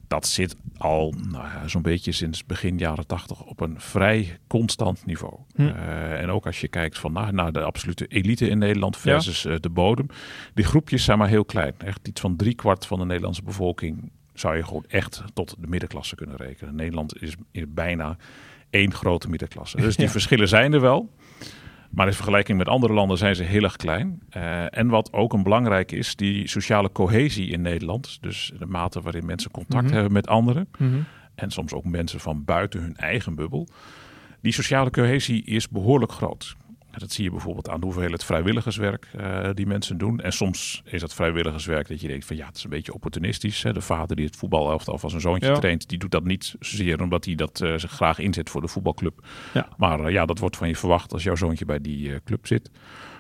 Speaker 2: dat zit al nou ja, zo'n beetje sinds begin jaren tachtig op een vrij constant niveau. Hm. Uh, en ook als je kijkt van, nou, naar de absolute elite in Nederland versus uh, de bodem. Die groepjes zijn maar heel klein. Echt iets van driekwart van de Nederlandse bevolking zou je gewoon echt tot de middenklasse kunnen rekenen. Nederland is, is bijna één grote middenklasse. Dus die verschillen zijn er wel. Maar in vergelijking met andere landen zijn ze heel erg klein. Uh, en wat ook een belangrijk is, die sociale cohesie in Nederland. Dus de mate waarin mensen contact mhm. hebben met anderen. Mhm. En soms ook mensen van buiten hun eigen bubbel. Die sociale cohesie is behoorlijk groot. Dat zie je bijvoorbeeld aan de hoeveelheid vrijwilligerswerk uh, die mensen doen. En soms is dat vrijwilligerswerk dat je denkt van ja, het is een beetje opportunistisch. Hè? De vader die het voetbalelftal van zijn zoontje traint, die doet dat niet zozeer omdat hij dat uh, zich graag inzet voor de voetbalclub. Ja. Maar uh, ja, dat wordt van je verwacht als jouw zoontje bij die club zit.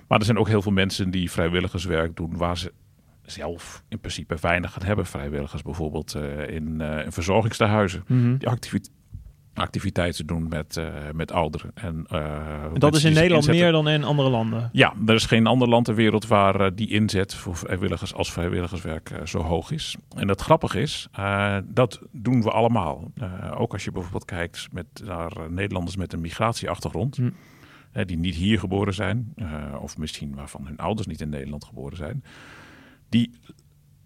Speaker 2: Maar er zijn ook heel veel mensen die vrijwilligerswerk doen waar ze zelf in principe weinig gaan hebben. Vrijwilligers bijvoorbeeld in, in verzorgingstehuizen. Mm Die activiteit activiteiten doen met, uh, met ouderen. En, uh,
Speaker 1: en dat is in Nederland meer dan in andere landen?
Speaker 2: Ja, er is geen ander land ter wereld waar uh, die inzet voor vrijwilligers als vrijwilligerswerk zo hoog is. En het grappige is, dat doen we allemaal. ook als je bijvoorbeeld kijkt met, naar Nederlanders met een migratieachtergrond. Hm. die niet hier geboren zijn, of misschien waarvan hun ouders niet in Nederland geboren zijn. Die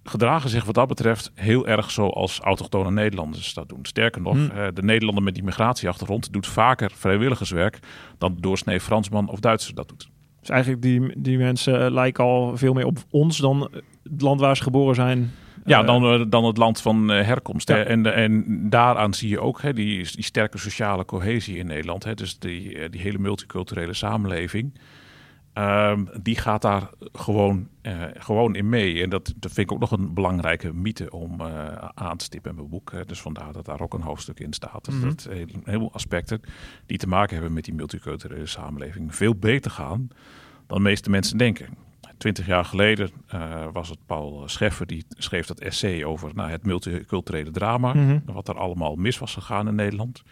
Speaker 2: gedragen zich wat dat betreft heel erg zoals autochtone Nederlanders dat doen. Sterker nog, hmm. Eh, de Nederlander met die migratieachtergrond doet vaker vrijwilligerswerk dan de doorsnee Fransman of Duitser dat doet.
Speaker 1: Dus eigenlijk die, die mensen eh, lijken al veel meer op ons dan het land waar ze geboren zijn.
Speaker 2: Ja, eh, dan, dan het land van herkomst. En, en daaraan zie je ook hè, die, die sterke sociale cohesie in Nederland. Hè, dus die, die hele multiculturele samenleving. Ehm, die gaat daar gewoon, uh, gewoon in mee. En dat, dat vind ik ook nog een belangrijke mythe om uh, aan te stippen in mijn boek. Hè. Dus vandaar dat daar ook een hoofdstuk in staat. Dus mm -hmm. dat heel, heel aspecten die te maken hebben met die multiculturele samenleving veel beter gaan dan de meeste mensen denken. Twintig jaar geleden uh, was het Paul Scheffer die schreef dat essay over nou, het multiculturele drama. Mm -hmm. Wat er allemaal mis was gegaan in Nederland.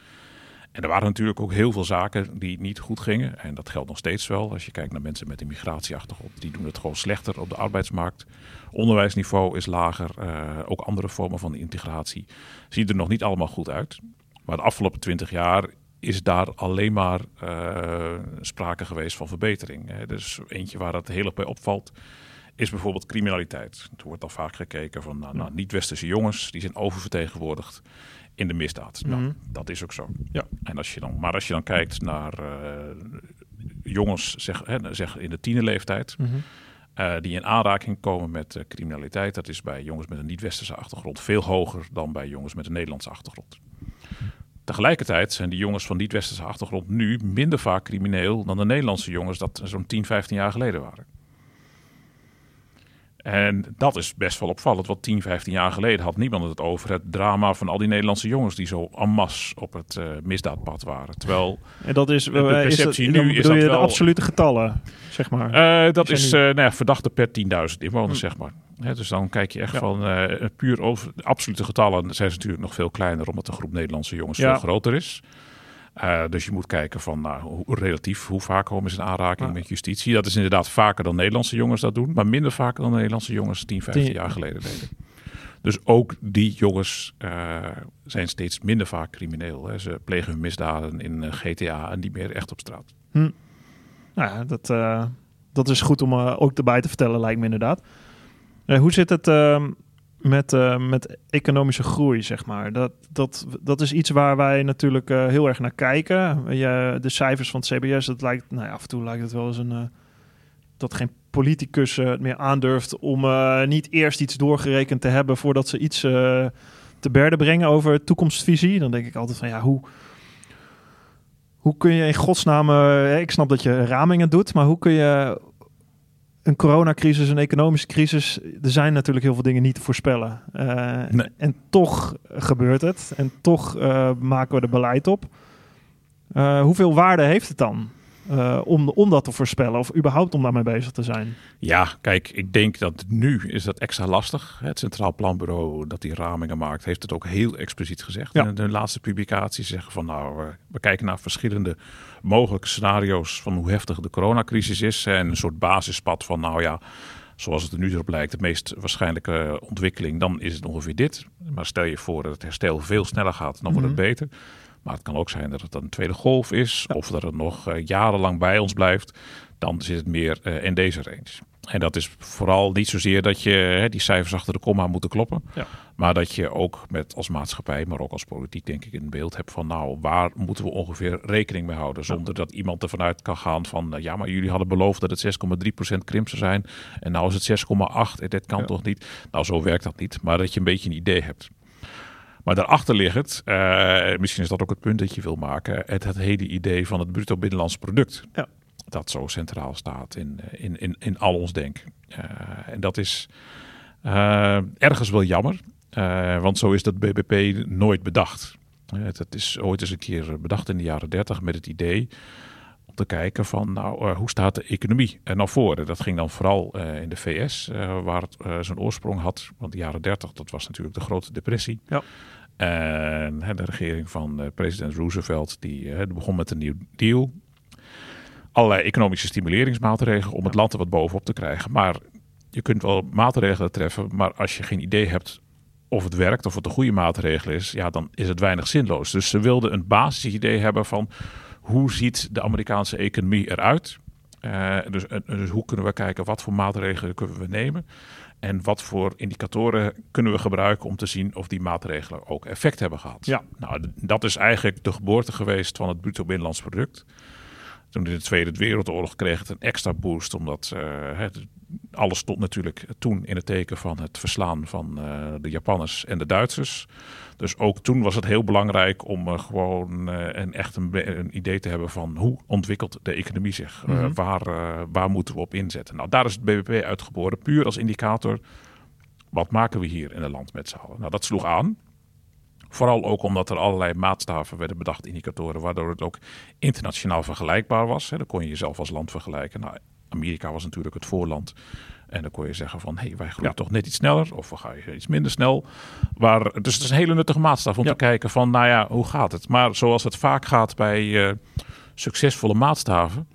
Speaker 2: En er waren natuurlijk ook heel veel zaken die niet goed gingen. En dat geldt nog steeds wel. Als je kijkt naar mensen met een migratieachtergrond, die doen het gewoon slechter op de arbeidsmarkt. Onderwijsniveau is lager. Uh, ook andere vormen van integratie ziet er nog niet allemaal goed uit. Maar de afgelopen twintig jaar is daar alleen maar uh, sprake geweest van verbetering. Hè. Dus eentje waar dat heel erg bij opvalt is bijvoorbeeld criminaliteit. Er wordt al vaak gekeken van nou, nou, niet-westerse jongens, die zijn oververtegenwoordigd in de misdaad. Nou, mhm. dat is ook zo. Ja. En als je dan, maar als je dan kijkt naar uh, jongens zeg, hè, zeg in de tienerleeftijd... Mm uh, die in aanraking komen met uh, criminaliteit... dat is bij jongens met een niet-westerse achtergrond... veel hoger dan bij jongens met een Nederlandse achtergrond. Tegelijkertijd zijn die jongens van niet-westerse achtergrond nu minder vaak crimineel dan de Nederlandse jongens dat zo'n 10, 15 jaar geleden waren. En dat is best wel opvallend, want 10, 15 jaar geleden had niemand het over het drama van al die Nederlandse jongens die zo en masse op het uh, misdaadpad waren. Terwijl
Speaker 1: en dat is, de perceptie is dat, nu is dat je wel, de absolute getallen, zeg maar.
Speaker 2: Uh, dat is uh, nou ja, verdachte per 10.000 inwoners, hm. zeg maar. dus dan kijk je echt ja. van puur over de absolute getallen zijn ze natuurlijk nog veel kleiner, omdat de groep Nederlandse jongens ja. veel groter is. Uh, dus je moet kijken van nou, hoe, relatief hoe vaak komen ze in aanraking met justitie. Dat is inderdaad vaker dan Nederlandse jongens dat doen, maar minder vaker dan Nederlandse jongens 10, 15 jaar geleden deden. Dus ook die jongens uh, zijn steeds minder vaak crimineel. Hè. Ze plegen hun misdaden in uh, GTA en niet meer echt op straat. Hm.
Speaker 1: Nou ja, dat, dat is goed om ook erbij te vertellen, lijkt me inderdaad. hoe zit het ehm, met, uh, met economische groei, zeg maar. Dat, dat, dat is iets waar wij natuurlijk uh, heel erg naar kijken. Je, de cijfers van het CBS, dat lijkt, nou ja, af en toe lijkt het wel eens een... Uh, dat geen politicus het meer aandurft om niet eerst iets doorgerekend te hebben voordat ze iets te berden brengen over toekomstvisie. Dan denk ik altijd van ja, hoe, hoe kun je in godsnaam... ik snap dat je ramingen doet, maar hoe kun je een coronacrisis, een economische crisis, er zijn natuurlijk heel veel dingen niet te voorspellen. Uh,
Speaker 2: Nee.
Speaker 1: En toch gebeurt het. En toch eh, maken we er beleid op. Eh, hoeveel waarde heeft het dan eh, om, om dat te voorspellen? Of überhaupt om daarmee bezig te zijn?
Speaker 2: Ja, kijk, ik denk dat nu is dat extra lastig. Het Centraal Planbureau dat die ramingen maakt, heeft het ook heel expliciet gezegd.
Speaker 1: Ja.
Speaker 2: In de laatste publicaties zeggen van nou, we- we kijken naar verschillende mogelijke scenario's van hoe heftig de coronacrisis is. En een soort basispad van nou ja, zoals het er nu op lijkt, de meest waarschijnlijke ontwikkeling, dan is het ongeveer dit. Maar stel je voor dat het herstel veel sneller gaat, dan wordt het
Speaker 1: Mhm.
Speaker 2: beter. Maar het kan ook zijn dat het een tweede golf is, of dat het nog eh, jarenlang bij ons blijft. Dan zit het meer eh, in deze range. En dat is vooral niet zozeer dat je hè, die cijfers achter de komma moeten kloppen.
Speaker 1: Ja.
Speaker 2: Maar dat je ook met als maatschappij, maar ook als politiek denk ik een beeld hebt van nou, waar moeten we ongeveer rekening mee houden. Zonder dat iemand ervan uit kan gaan van eh, ja, maar jullie hadden beloofd dat het 6,3% krimp zou zijn. En nou is het 6,8 en dit kan
Speaker 1: Ja.
Speaker 2: toch niet. Nou, zo werkt dat niet. Maar dat je een beetje een idee hebt. Maar daarachter ligt, eh, misschien is dat ook het punt dat je wil maken, het, het hele idee van het bruto binnenlands product.
Speaker 1: Ja.
Speaker 2: Dat zo centraal staat in, eh, in, in, in al ons denken. Eh, en dat is ergens wel jammer, want zo is dat BBP nooit bedacht. Het, het is ooit eens een keer bedacht in de jaren 30 met het idee om te kijken van nou, hoe staat de economie er nou voor? Dat ging dan vooral in de VS, waar het eh, zijn oorsprong had. Want de jaren 30, dat was natuurlijk de grote depressie.
Speaker 1: Ja.
Speaker 2: En hè, de regering van eh, president Roosevelt, die eh, begon met een nieuw deal. Allerlei economische stimuleringsmaatregelen om het land er wat bovenop te krijgen. Maar je kunt wel maatregelen treffen, maar als je geen idee hebt of het werkt, of het een goede maatregel is, ja, dan is het weinig zinloos. Dus ze wilden een basisidee hebben van hoe ziet de Amerikaanse economie eruit? Eh, dus, dus hoe kunnen we kijken wat voor maatregelen kunnen we nemen? En wat voor indicatoren kunnen we gebruiken om te zien of die maatregelen ook effect hebben gehad?
Speaker 1: Ja.
Speaker 2: Nou, dat is eigenlijk de geboorte geweest van het bruto binnenlands product. Toen in de Tweede Wereldoorlog kreeg het een extra boost, omdat eh, het, alles stond natuurlijk toen in het teken van het verslaan van eh, de Japanners en de Duitsers. Dus ook toen was het heel belangrijk om eh, gewoon een echt een, idee te hebben van hoe ontwikkelt de economie zich?
Speaker 1: Mhm.
Speaker 2: waar, waar moeten we op inzetten? Nou, daar is het BBP uitgeboren, puur als indicator. Wat maken we hier in het land met z'n allen? Nou, dat sloeg aan. Vooral ook omdat er allerlei maatstaven werden bedacht, indicatoren, waardoor het ook internationaal vergelijkbaar was. Hè. Dan kon je jezelf als land vergelijken. Nou, Amerika was natuurlijk het voorland. En dan kon je zeggen van, hé, hey, wij groeien
Speaker 1: Ja.
Speaker 2: toch net iets sneller. Of we gaan iets minder snel. Waar, dus het is een hele nuttige maatstaf om
Speaker 1: Ja.
Speaker 2: te kijken van, nou ja, hoe gaat het? Maar zoals het vaak gaat bij eh, succesvolle maatstaven.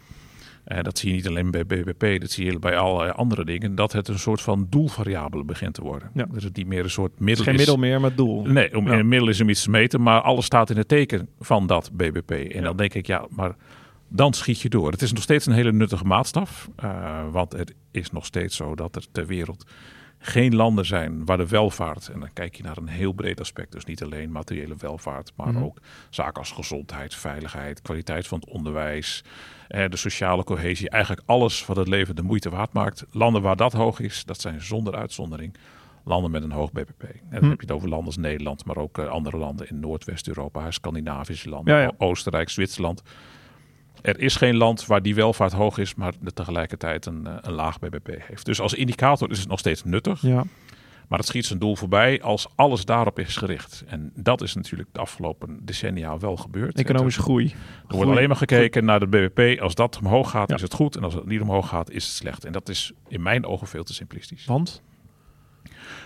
Speaker 2: En dat zie je niet alleen bij BBP, dat zie je bij allerlei andere dingen. Dat het een soort van doelvariabele begint te worden.
Speaker 1: Ja.
Speaker 2: Dat het niet meer een soort middel
Speaker 1: is geen
Speaker 2: is.
Speaker 1: middel meer, maar doel.
Speaker 2: Nee, om,
Speaker 1: Ja.
Speaker 2: een middel is om iets te meten, maar alles staat in het teken van dat BBP. En
Speaker 1: Ja.
Speaker 2: dan denk ik, ja, maar dan schiet je door. Het is nog steeds een hele nuttige maatstaf, eh, want het is nog steeds zo dat er ter wereld geen landen zijn waar de welvaart, en dan kijk je naar een heel breed aspect, dus niet alleen materiële welvaart, maar
Speaker 1: Mhm.
Speaker 2: ook zaken als gezondheid, veiligheid, kwaliteit van het onderwijs, de sociale cohesie, eigenlijk alles wat het leven de moeite waard maakt. Landen waar dat hoog is, dat zijn zonder uitzondering landen met een hoog BBP. En dan
Speaker 1: Hm.
Speaker 2: heb je het over landen als Nederland, maar ook eh, andere landen in Noordwest-Europa, Scandinavische landen,
Speaker 1: Ja, ja.
Speaker 2: Oostenrijk, Zwitserland. Er is geen land waar die welvaart hoog is, maar de tegelijkertijd een, eh, een laag BBP heeft. Dus als indicator is het nog steeds nuttig,
Speaker 1: Ja.
Speaker 2: maar het schiet zijn doel voorbij als alles daarop is gericht. En dat is natuurlijk de afgelopen decennia wel gebeurd.
Speaker 1: Economische groei.
Speaker 2: Er wordt alleen maar gekeken naar de BBP. Als dat omhoog gaat,
Speaker 1: Ja.
Speaker 2: is het goed. En als het niet omhoog gaat, is het slecht. En dat is in mijn ogen veel te simplistisch.
Speaker 1: Want?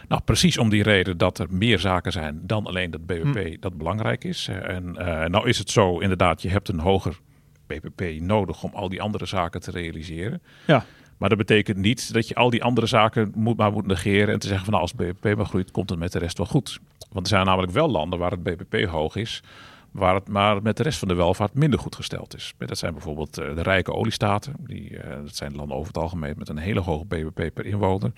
Speaker 2: Nou, precies om die reden dat er meer zaken zijn dan alleen dat BBP
Speaker 1: Hm.
Speaker 2: dat belangrijk is. En eh, nou is het zo, inderdaad, je hebt een hoger BBP nodig om al die andere zaken te realiseren.
Speaker 1: Ja.
Speaker 2: Maar dat betekent niet dat je al die andere zaken moet, maar moet negeren en te zeggen van nou, als het BBP maar groeit, komt het met de rest wel goed. Want er zijn namelijk wel landen waar het BBP hoog is, waar het maar met de rest van de welvaart minder goed gesteld is. Dat zijn bijvoorbeeld eh, de rijke oliestaten. Die, eh, dat zijn landen over het algemeen met een hele hoge BBP per inwoner.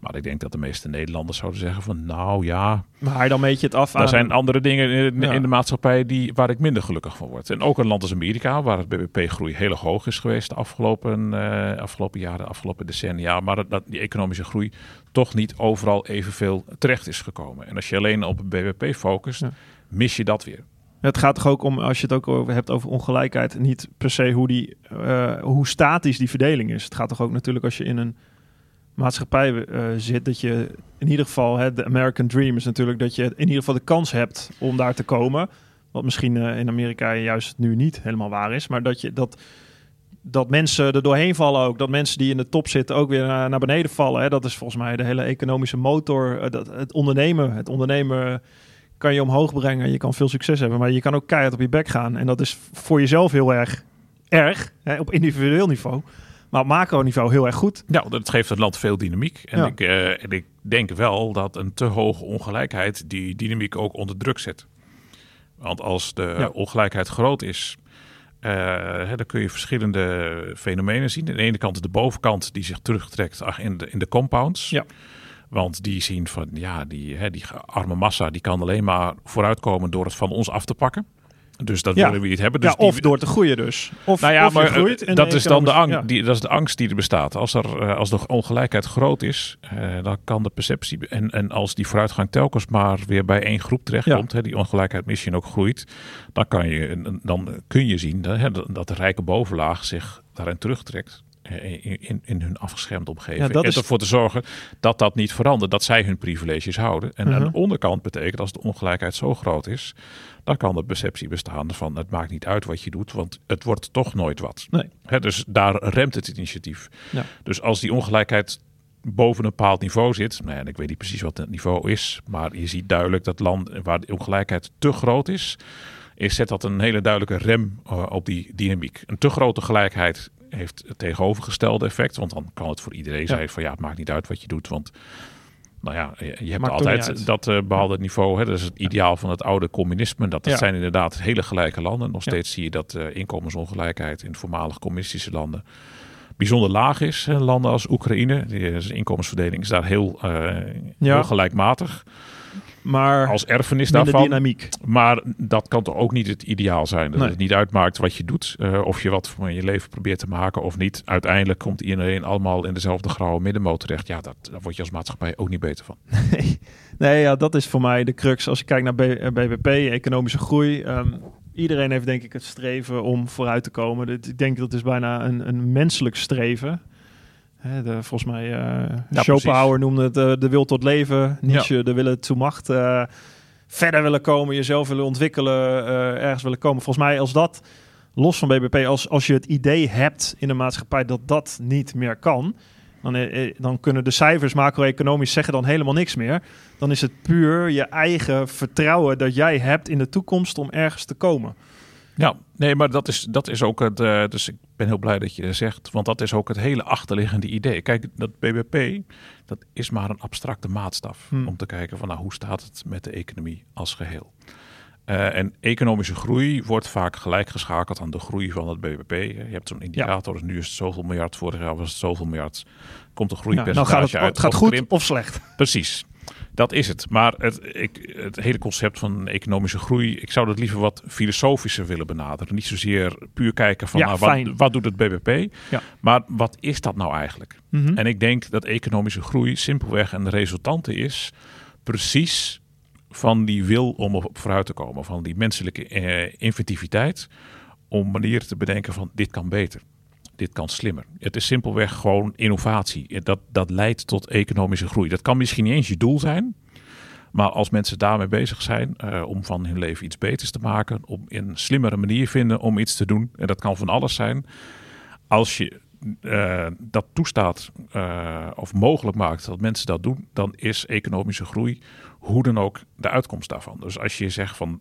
Speaker 2: Maar ik denk dat de meeste Nederlanders zouden zeggen van nou ja,
Speaker 1: Maar dan meet je het af aan...
Speaker 2: er zijn andere dingen in,
Speaker 1: Ja.
Speaker 2: de maatschappij die, waar ik minder gelukkig van word. En ook een land als Amerika, waar het BBP-groei heel hoog is geweest de afgelopen, eh, afgelopen jaren, de afgelopen decennia. Maar dat, dat die economische groei toch niet overal evenveel terecht is gekomen. En als je alleen op BBP focust,
Speaker 1: Ja.
Speaker 2: mis je dat weer.
Speaker 1: Het gaat toch ook om, als je het ook over hebt over ongelijkheid, niet per se hoe, die, uh, hoe statisch die verdeling is. Het gaat toch ook natuurlijk als je in een maatschappij uh, zit, dat je in ieder geval, hè, de American Dream is natuurlijk dat je in ieder geval de kans hebt om daar te komen. Wat misschien uh, in Amerika juist nu niet helemaal waar is, maar dat je dat dat mensen er doorheen vallen ook. Dat mensen die in de top zitten ook weer naar, naar beneden vallen. Hè. Dat is volgens mij de hele economische motor. Dat, het ondernemen. Het ondernemen kan je omhoog brengen. Je kan veel succes hebben. Maar je kan ook keihard op je bek gaan. En dat is voor jezelf heel erg erg. Hè, op individueel niveau. Maar op macro-niveau heel erg goed.
Speaker 2: Ja, dat geeft het land veel dynamiek. En, ik, uh, en ik denk wel dat een te hoge ongelijkheid die dynamiek ook onder druk zet. Want als de ongelijkheid groot is, uh, hè, dan kun je verschillende fenomenen zien. Aan de ene kant de bovenkant die zich terugtrekt in de, in de compounds. Ja. Want die zien van ja, die, hè, die arme massa die kan alleen maar vooruitkomen door het van ons af te pakken. Dus dat willen we niet hebben. Dus
Speaker 1: ja, of door te groeien dus. Of,
Speaker 2: nou ja, maar eh, groeit dat is dan de angst. Die, dat is de angst die er bestaat. Als er uh, als de ongelijkheid groot is, uh, dan kan de perceptie en, en als die vooruitgang telkens maar weer bij één groep terechtkomt, hè, die ongelijkheid misschien ook groeit, dan kan je dan kun je zien hè, dat de rijke bovenlaag zich daarin terugtrekt. In, in, in, hun afgeschermde omgeving. Ja, en ervoor te zorgen dat dat niet verandert, dat zij hun privileges houden. En aan de onderkant betekent als de ongelijkheid zo groot is, dan kan de perceptie bestaan van het maakt niet uit wat je doet, want het wordt toch nooit wat. Nee. dus daar remt het initiatief. Ja. Dus als die ongelijkheid boven een bepaald niveau zit, nou ja, en ik weet niet precies wat het niveau is, maar je ziet duidelijk dat landen waar de ongelijkheid te groot is, is zet dat een hele duidelijke rem uh, op die dynamiek. Een te grote gelijkheid heeft het tegenovergestelde effect, want dan kan het voor iedereen ja. zijn van ja, het maakt niet uit wat je doet, want nou ja, je hebt altijd dat uh, behaalde niveau. Hè, dat is het ideaal van het oude communisme. Dat, dat zijn inderdaad hele gelijke landen. Nog steeds zie je dat uh, inkomensongelijkheid in voormalig communistische landen bijzonder laag is. Landen als Oekraïne, de inkomensverdeling is daar heel, uh, heel gelijkmatig
Speaker 1: maar
Speaker 2: als erfenis daarvan. dynamiek. Maar dat kan toch ook niet het ideaal zijn. Dat het niet uitmaakt wat je doet, uh, of je wat van je leven probeert te maken of niet. Uiteindelijk komt iedereen allemaal in dezelfde grauwe middenmoot terecht. Ja, dat, daar word je als maatschappij ook niet beter van.
Speaker 1: Nee, nee ja, dat is voor mij de crux. Als je kijkt naar BBP, eh, economische groei. Um, iedereen heeft denk ik het streven om vooruit te komen. Ik denk dat is bijna een, een menselijk streven. De, volgens mij, uh, ja, Schopenhauer noemde het uh, de wil tot leven. Nietzsche, ja. de willen toe macht. Uh, verder willen komen, jezelf willen ontwikkelen, ergens willen komen. Volgens mij, als dat, los van BBP, als, als je het idee hebt in de maatschappij dat dat niet meer kan... Dan, dan kunnen de cijfers macro-economisch zeggen dan helemaal niks meer. Dan is het puur je eigen vertrouwen dat jij hebt in de toekomst om ergens te komen.
Speaker 2: Ja, nee, maar dat is, dat is ook het. Uh, dus ik ben heel blij dat je dat zegt, want dat is ook het hele achterliggende idee. Kijk, dat BBP, dat is maar een abstracte maatstaf hmm. om te kijken van nou, hoe staat het met de economie als geheel. Uh, en economische groei wordt vaak gelijk geschakeld aan de groei van het BBP. Je hebt zo'n indicator, ja. dus nu is het zoveel miljard, vorig jaar was het zoveel miljard. Komt een groeipercentage ja, nou gaat het,
Speaker 1: uit. Het gaat goed of slecht.
Speaker 2: Precies. Dat is het. Maar het, ik, het hele concept van economische groei, ik zou dat liever wat filosofischer willen benaderen. Niet zozeer puur kijken van nou, wat, wat, doet het BBP, ja. maar wat is dat nou eigenlijk? Mm En ik denk dat economische groei simpelweg een resultante is precies van die wil om op vooruit te komen, van die menselijke eh, inventiviteit om manieren te bedenken van dit kan beter dit kan slimmer. Het is simpelweg gewoon innovatie. Dat, dat leidt tot economische groei. Dat kan misschien niet eens je doel zijn. Maar als mensen daarmee bezig zijn uh, om van hun leven iets beters te maken, om een slimmere manier vinden om iets te doen, en dat kan van alles zijn. Als je uh, dat toestaat uh, of mogelijk maakt dat mensen dat doen, dan is economische groei hoe dan ook de uitkomst daarvan. Dus als je zegt van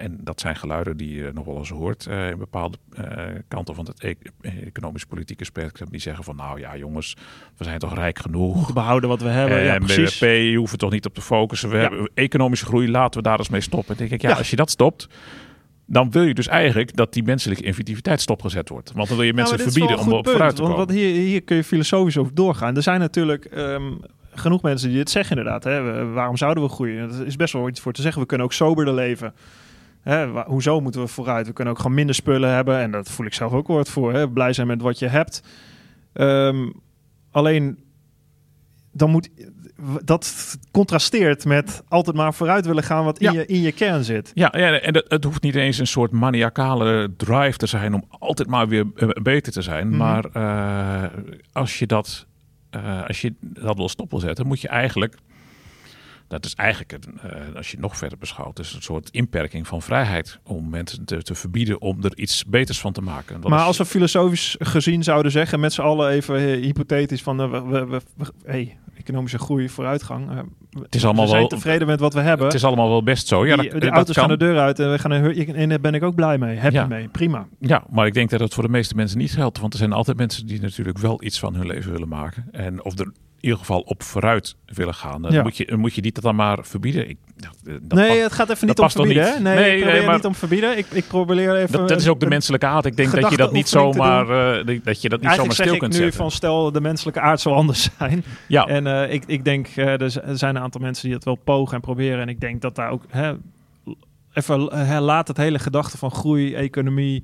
Speaker 2: en dat zijn geluiden die je nog wel eens hoort uh, in bepaalde uh, kanten van het e economisch-politieke spectrum. Die zeggen van nou ja jongens, we zijn toch rijk genoeg.
Speaker 1: Behouden wat we hebben.
Speaker 2: En ja, BBP, je hoeft er toch niet op te focussen. We ja. hebben economische groei, laten we daar eens mee stoppen. denk ik, ja, ja, als je dat stopt, dan wil je dus eigenlijk dat die menselijke inventiviteit stopgezet wordt. Want dan wil je mensen verbieden om op vooruit te komen.
Speaker 1: Want hier, hier kun je filosofisch over doorgaan. Er zijn natuurlijk um, genoeg mensen die het zeggen inderdaad. Hè? Waarom zouden we groeien? Dat is best wel iets voor te zeggen. We kunnen ook soberder leven. Hè? Hoezo moeten we vooruit? We kunnen ook gewoon minder spullen hebben. En dat voel ik zelf ook woord voor. Hè? Blij zijn met wat je hebt. Um, alleen, dan moet... dat contrasteert met altijd maar vooruit willen gaan wat in,
Speaker 2: Ja.
Speaker 1: je, in je kern zit.
Speaker 2: Ja, ja en het, het hoeft niet eens een soort maniacale drive te zijn om altijd maar weer eh, beter te zijn.
Speaker 1: Mhm.
Speaker 2: Maar eh, als je dat, eh, als je dat wil stop wil zetten, moet je eigenlijk. Dat is eigenlijk, een, eh, als je het nog verder beschouwt, is een soort inperking van vrijheid. Om mensen te, te verbieden om er iets beters van te maken. Dat
Speaker 1: maar
Speaker 2: is-
Speaker 1: als we filosofisch gezien zouden zeggen, met z'n allen even eh, hypothetisch van, we, we, we- we- hey, economische groei, vooruitgang.
Speaker 2: Het is allemaal
Speaker 1: we zijn
Speaker 2: wel,
Speaker 1: tevreden met wat we hebben.
Speaker 2: het is allemaal wel best zo. Ja,
Speaker 1: die,
Speaker 2: dat,
Speaker 1: de
Speaker 2: dat
Speaker 1: auto's
Speaker 2: kan.
Speaker 1: gaan de deur uit en we gaan een en daar ben ik ook blij mee. Happy
Speaker 2: Ja.
Speaker 1: mee. Prima.
Speaker 2: Ja, maar ik denk dat het voor de meeste mensen niet geldt. Want er zijn altijd mensen die natuurlijk wel iets van hun leven willen maken. En of er in ieder geval op vooruit willen gaan. Dan
Speaker 1: Ja.
Speaker 2: moet, je, moet je die dat dan maar verbieden. Ik, dat, dat
Speaker 1: nee,
Speaker 2: past-
Speaker 1: het gaat even
Speaker 2: dat
Speaker 1: niet om verbieden.
Speaker 2: niet?
Speaker 1: Nee,
Speaker 2: Nee,
Speaker 1: ik probeer
Speaker 2: nee, maar-
Speaker 1: niet om verbieden. Ik, ik probeer even...
Speaker 2: dat, dat is ook de menselijke aard. Ik denk dat je dat niet zomaar, eh, dat je dat niet zomaar stil
Speaker 1: zeg ik
Speaker 2: kunt
Speaker 1: nu
Speaker 2: zetten.
Speaker 1: van stel de menselijke aard zou anders zijn.
Speaker 2: ja,
Speaker 1: En eh, ik, ik denk, eh, er zijn een aantal mensen die het wel pogen en proberen. En ik denk dat daar ook... Hè, even laat het hele gedachte van groei, economie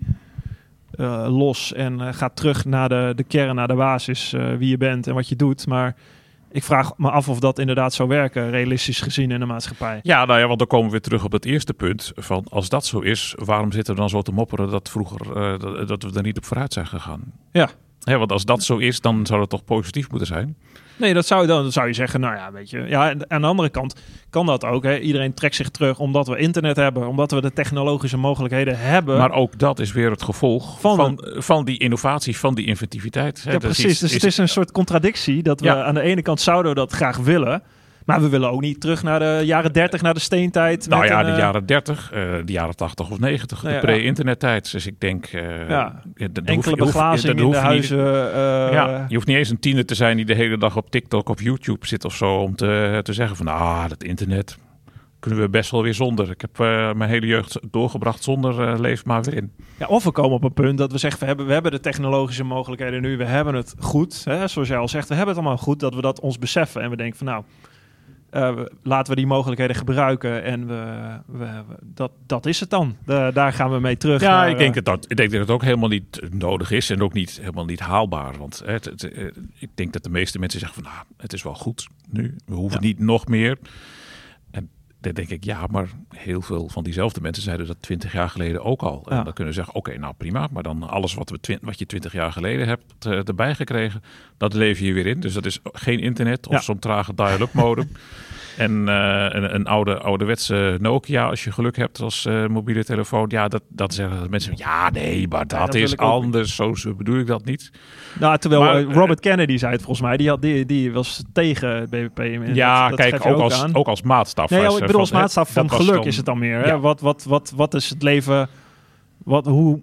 Speaker 1: eh, los. En eh, ga terug naar de, de kern, naar de basis. eh, wie je bent en wat je doet. Maar ik vraag me af of dat inderdaad zou werken, realistisch gezien in de maatschappij.
Speaker 2: ja, nou ja, want dan komen we weer terug op het eerste punt. Van als dat zo is, waarom zitten we dan zo te mopperen dat vroeger dat, dat we er niet op vooruit zijn gegaan?
Speaker 1: Ja.
Speaker 2: Hè, want als dat zo is, dan zou het toch positief moeten zijn?
Speaker 1: Nee, dat zou, dan zou je zeggen, nou ja, weet je. Ja, en aan de andere kant kan dat ook. Hè. Iedereen trekt zich terug omdat we internet hebben, omdat we de technologische mogelijkheden hebben.
Speaker 2: Maar ook dat is weer het gevolg
Speaker 1: Van
Speaker 2: van, van, die innovatie, van die inventiviteit. hè.
Speaker 1: ja,
Speaker 2: Dat is
Speaker 1: precies. dus het is een soort contradictie dat we
Speaker 2: Ja.
Speaker 1: aan de ene kant zouden we dat graag willen, maar we willen ook niet terug naar de jaren 30, naar de steentijd.
Speaker 2: Nou ja,
Speaker 1: een,
Speaker 2: de
Speaker 1: eh,
Speaker 2: jaren 30, eh, de jaren 80 of 90,
Speaker 1: Nou
Speaker 2: de
Speaker 1: ja,
Speaker 2: pre-internettijd. Dus ik denk... eh,
Speaker 1: Ja,
Speaker 2: dat
Speaker 1: enkele beglazing in de
Speaker 2: niet-
Speaker 1: huizen. eh,
Speaker 2: ja, je hoeft niet eens een tiener te zijn die de hele dag op TikTok of YouTube zit of zo om te, te zeggen van ah, dat internet kunnen we best wel weer zonder. Ik heb eh, mijn hele jeugd doorgebracht zonder eh, leef maar weer in.
Speaker 1: Ja, of we komen op een punt dat we zeggen, we hebben, we hebben de technologische mogelijkheden nu, we hebben het goed. Hè? Zoals jij al zegt, we hebben het allemaal goed, dat we dat ons beseffen. En we denken van nou, eh, laten we die mogelijkheden gebruiken en we, we, we- dat, dat is het dan. Da- daar gaan we mee terug.
Speaker 2: Ja,
Speaker 1: naar,
Speaker 2: ik denk,
Speaker 1: eh,
Speaker 2: dat, dat, ik denk dat het ook helemaal niet nodig is en ook niet, helemaal niet haalbaar. Want hè, het, het, eh, ik denk dat de meeste mensen zeggen van nou, het is wel goed nu. We hoeven
Speaker 1: Ja.
Speaker 2: niet nog meer. En dan denk ik, ja, maar heel veel van diezelfde mensen zeiden dat twintig jaar geleden ook al. En
Speaker 1: Ja.
Speaker 2: dan kunnen we zeggen, oké, nou prima. Maar dan alles wat, we wat je twintig jaar geleden hebt eh, erbij gekregen, dat leef je weer in. Dus dat is geen internet of
Speaker 1: Ja.
Speaker 2: zo'n trage dial-up modem. En eh, een, een oude, ouderwetse Nokia, als je geluk hebt als eh, mobiele telefoon. Ja, dat, dat zeggen mensen. Ja, nee, maar dat, is
Speaker 1: ook
Speaker 2: anders. Zo, bedoel ik dat niet.
Speaker 1: nou, terwijl
Speaker 2: maar,
Speaker 1: eh, Robert Kennedy zei het volgens mij, die, had, die, die was tegen BBP. En
Speaker 2: ja,
Speaker 1: dat- dat
Speaker 2: kijk, ook, als,
Speaker 1: aan.
Speaker 2: ook als maatstaf.
Speaker 1: Nee, ja, ik bedoel als maatstaf van geluk
Speaker 2: dan-
Speaker 1: is het dan meer. Hè? Wat, wat, wat, wat is het leven? Wat, hoe,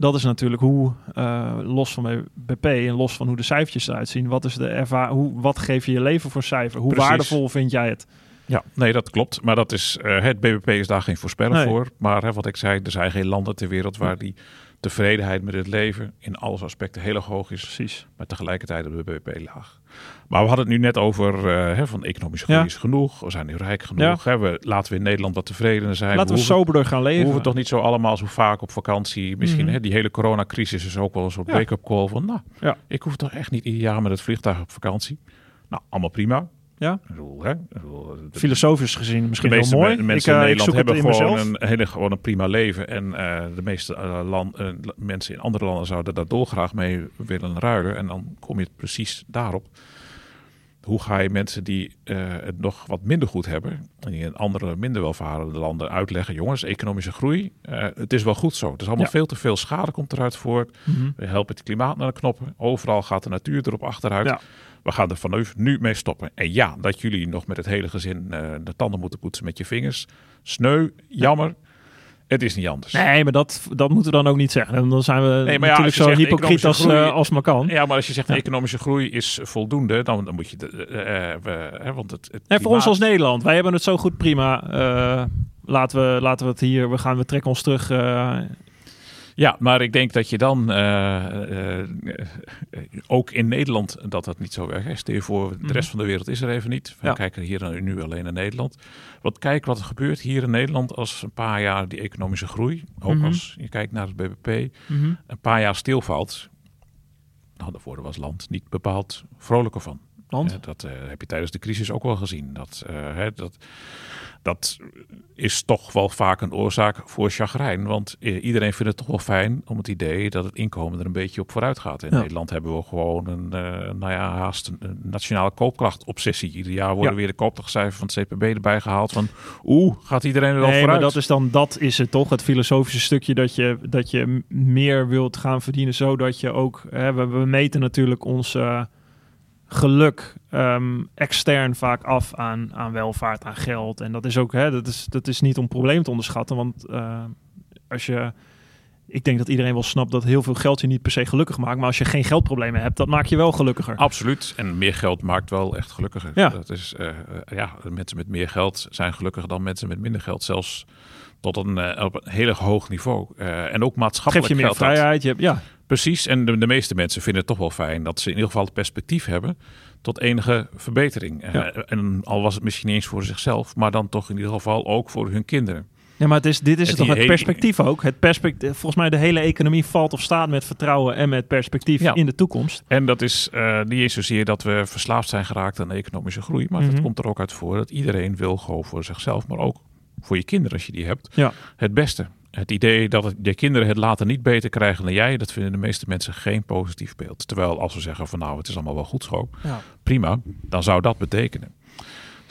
Speaker 1: dat is natuurlijk hoe, eh, los van BP en los van hoe de cijfertjes eruit zien, wat, is de erva hoe, wat geef je je leven voor cijfer? Hoe
Speaker 2: Precies.
Speaker 1: waardevol vind jij het?
Speaker 2: Ja, nee, dat klopt. Maar dat is, eh, het BBP is daar geen voorspeller
Speaker 1: Nee.
Speaker 2: voor. Maar hè, wat ik zei, er zijn geen landen ter wereld waar die tevredenheid met het leven in alle aspecten heel erg hoog is.
Speaker 1: Precies.
Speaker 2: Maar tegelijkertijd op de BBP laag. Maar we hadden het nu net over eh, hè, van economische groei
Speaker 1: Ja.
Speaker 2: is genoeg. We zijn nu rijk genoeg. Hè, we, laten we in Nederland wat tevredener zijn.
Speaker 1: Laten we
Speaker 2: hoeven-
Speaker 1: soberder gaan
Speaker 2: we
Speaker 1: leven.
Speaker 2: hoeven toch niet zo allemaal zo vaak op vakantie. Misschien
Speaker 1: Mhm.
Speaker 2: hè, die hele coronacrisis is ook wel een soort
Speaker 1: Ja.
Speaker 2: wake-up call van... Nou,
Speaker 1: Ja.
Speaker 2: ik hoef toch echt niet ieder jaar met het vliegtuig op vakantie. Nou, allemaal prima.
Speaker 1: Ja.
Speaker 2: Bedoel, hè, bedoel, de-
Speaker 1: Filosofisch gezien misschien
Speaker 2: de
Speaker 1: wel mooi.
Speaker 2: me- mensen
Speaker 1: ik,
Speaker 2: in
Speaker 1: eh,
Speaker 2: Nederland hebben
Speaker 1: in
Speaker 2: gewoon
Speaker 1: mezelf.
Speaker 2: een, hele, gewoon een prima leven. En eh, de meeste land, mensen in andere landen zouden daar dolgraag mee willen ruilen. En dan kom je precies daarop. Hoe ga je mensen die eh, het nog wat minder goed hebben, en die in andere minder welvarende landen uitleggen, jongens, economische groei, eh, het is wel goed zo. Het is allemaal
Speaker 1: Ja.
Speaker 2: veel te veel schade komt eruit voort.
Speaker 1: Mhm.
Speaker 2: We helpen het klimaat naar de knoppen. Overal gaat de natuur erop achteruit.
Speaker 1: Ja.
Speaker 2: We gaan er vanaf nu mee stoppen. En ja, dat jullie nog met het hele gezin eh, de tanden moeten poetsen met je vingers. Sneu, jammer. Het is niet anders.
Speaker 1: Nee, maar dat, dat moeten we dan ook niet zeggen. En dan zijn we
Speaker 2: maar ja,
Speaker 1: natuurlijk zo hypocriet als,
Speaker 2: groei-
Speaker 1: eh, als maar kan.
Speaker 2: Ja, maar als je zegt
Speaker 1: Ja.
Speaker 2: economische groei is voldoende, dan, dan moet je... De, hè, want het, het
Speaker 1: En voor ons als Nederland, wij hebben het zo goed prima. Laten, we, laten we het hier, we, gaan, we trekken ons terug.
Speaker 2: Ja, maar ik denk dat je dan eh, eh, ook in Nederland dat dat niet zo werkt. Hè. Stel je voor, de
Speaker 1: Mhm.
Speaker 2: rest van de wereld is er even niet. We
Speaker 1: Ja.
Speaker 2: kijken hier nu alleen naar Nederland. Want kijk wat er gebeurt hier in Nederland als een paar jaar die economische groei, ook
Speaker 1: Mhm.
Speaker 2: als je kijkt naar het BBP, een paar jaar stilvalt. Nou, daar worden we als land niet bepaald vrolijker van.
Speaker 1: Want?
Speaker 2: Dat eh, heb je tijdens de crisis ook wel gezien. Dat, eh, hè, dat, dat is toch wel vaak een oorzaak voor chagrijn. Want eh, iedereen vindt het toch wel fijn om het idee dat het inkomen er een beetje op vooruit gaat. In
Speaker 1: Ja.
Speaker 2: Nederland hebben we gewoon een, nou ja, haast een, een nationale koopkrachtobsessie. Ieder jaar worden
Speaker 1: Ja.
Speaker 2: weer de koopkrachtcijfers van het CPB erbij gehaald. Van oeh, gaat iedereen er wel
Speaker 1: Nee, maar
Speaker 2: vooruit?
Speaker 1: dat is dan dat is het toch, het filosofische stukje dat je, dat je meer wilt gaan verdienen, zodat je ook, hè, we, we meten natuurlijk ons eh, geluk ehm, extern vaak af aan, aan welvaart, aan geld. En dat is ook, hè, dat is, dat is niet om probleem te onderschatten, want eh, als je, ik denk dat iedereen wel snapt dat heel veel geld je niet per se gelukkig maakt, maar als je geen geldproblemen hebt, dat maakt je wel gelukkiger.
Speaker 2: Absoluut. En meer geld maakt wel echt gelukkiger.
Speaker 1: Ja.
Speaker 2: Dat is, eh, eh, ja, mensen met meer geld zijn gelukkiger dan mensen met minder geld. Zelfs tot een, op een heel hoog niveau. En ook
Speaker 1: Geef
Speaker 2: maatschappelijk
Speaker 1: je meer vrijheid, je hebt, ja,
Speaker 2: Precies. En de, de meeste mensen vinden het toch wel fijn dat ze in ieder geval het perspectief hebben tot enige verbetering. Eh,
Speaker 1: Ja.
Speaker 2: en al was het misschien eens voor zichzelf, maar dan toch in ieder geval ook voor hun kinderen.
Speaker 1: Ja, maar het is, dit is
Speaker 2: Het
Speaker 1: toch het
Speaker 2: idee-
Speaker 1: perspectief ook. Het perspectief, volgens mij de hele economie valt of staat met vertrouwen en met perspectief
Speaker 2: Ja.
Speaker 1: in de toekomst.
Speaker 2: En dat is eh, niet eens zozeer dat we verslaafd zijn geraakt aan de economische groei, maar
Speaker 1: Mhm.
Speaker 2: het komt er ook uit voor dat iedereen wil gewoon voor zichzelf, maar ook voor je kinderen als je die hebt,
Speaker 1: Ja.
Speaker 2: het beste. Het idee dat het, je kinderen het later niet beter krijgen dan jij, dat vinden de meeste mensen geen positief beeld. Terwijl als we zeggen van nou, het is allemaal wel goed zo,
Speaker 1: Ja.
Speaker 2: prima, dan zou dat betekenen.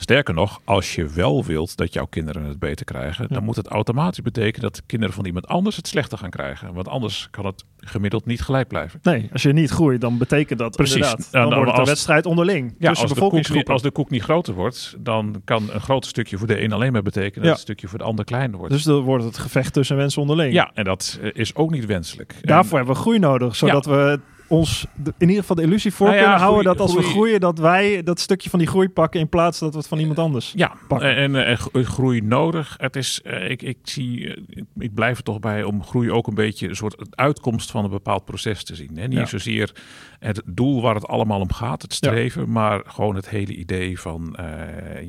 Speaker 2: Sterker nog, als je wel wilt dat jouw kinderen het beter krijgen,
Speaker 1: Ja.
Speaker 2: dan moet het automatisch betekenen dat de kinderen van iemand anders het slechter gaan krijgen. Want anders kan het gemiddeld niet gelijk blijven.
Speaker 1: Nee, als je niet groeit, dan betekent dat
Speaker 2: Precies.
Speaker 1: inderdaad.
Speaker 2: Ja,
Speaker 1: Dan
Speaker 2: dan
Speaker 1: wordt het een wedstrijd onderling tussen
Speaker 2: als de, koek als de koek niet groter wordt, dan kan een groot stukje voor de een alleen maar betekenen
Speaker 1: Ja.
Speaker 2: dat een stukje voor de ander kleiner wordt.
Speaker 1: Dus dan wordt het gevecht tussen mensen onderling.
Speaker 2: ja, en dat eh, is ook niet wenselijk. En-
Speaker 1: Daarvoor hebben we groei nodig, zodat we ons de- in ieder geval de illusie voor
Speaker 2: Nou ja,
Speaker 1: kunnen houden
Speaker 2: groei-
Speaker 1: dat als we
Speaker 2: groei-
Speaker 1: groeien, dat wij dat stukje van die groei pakken in plaats dat we het van iemand anders.
Speaker 2: Ja,
Speaker 1: pakken.
Speaker 2: en, en, eh, gro- groei nodig. Het is, eh, ik, ik, zie, eh, ik, blijf er toch bij om groei ook een beetje een soort uitkomst van een bepaald proces te zien. Hè? Niet
Speaker 1: Ja.
Speaker 2: zozeer het doel waar het allemaal om gaat, het streven, maar gewoon het hele idee van eh,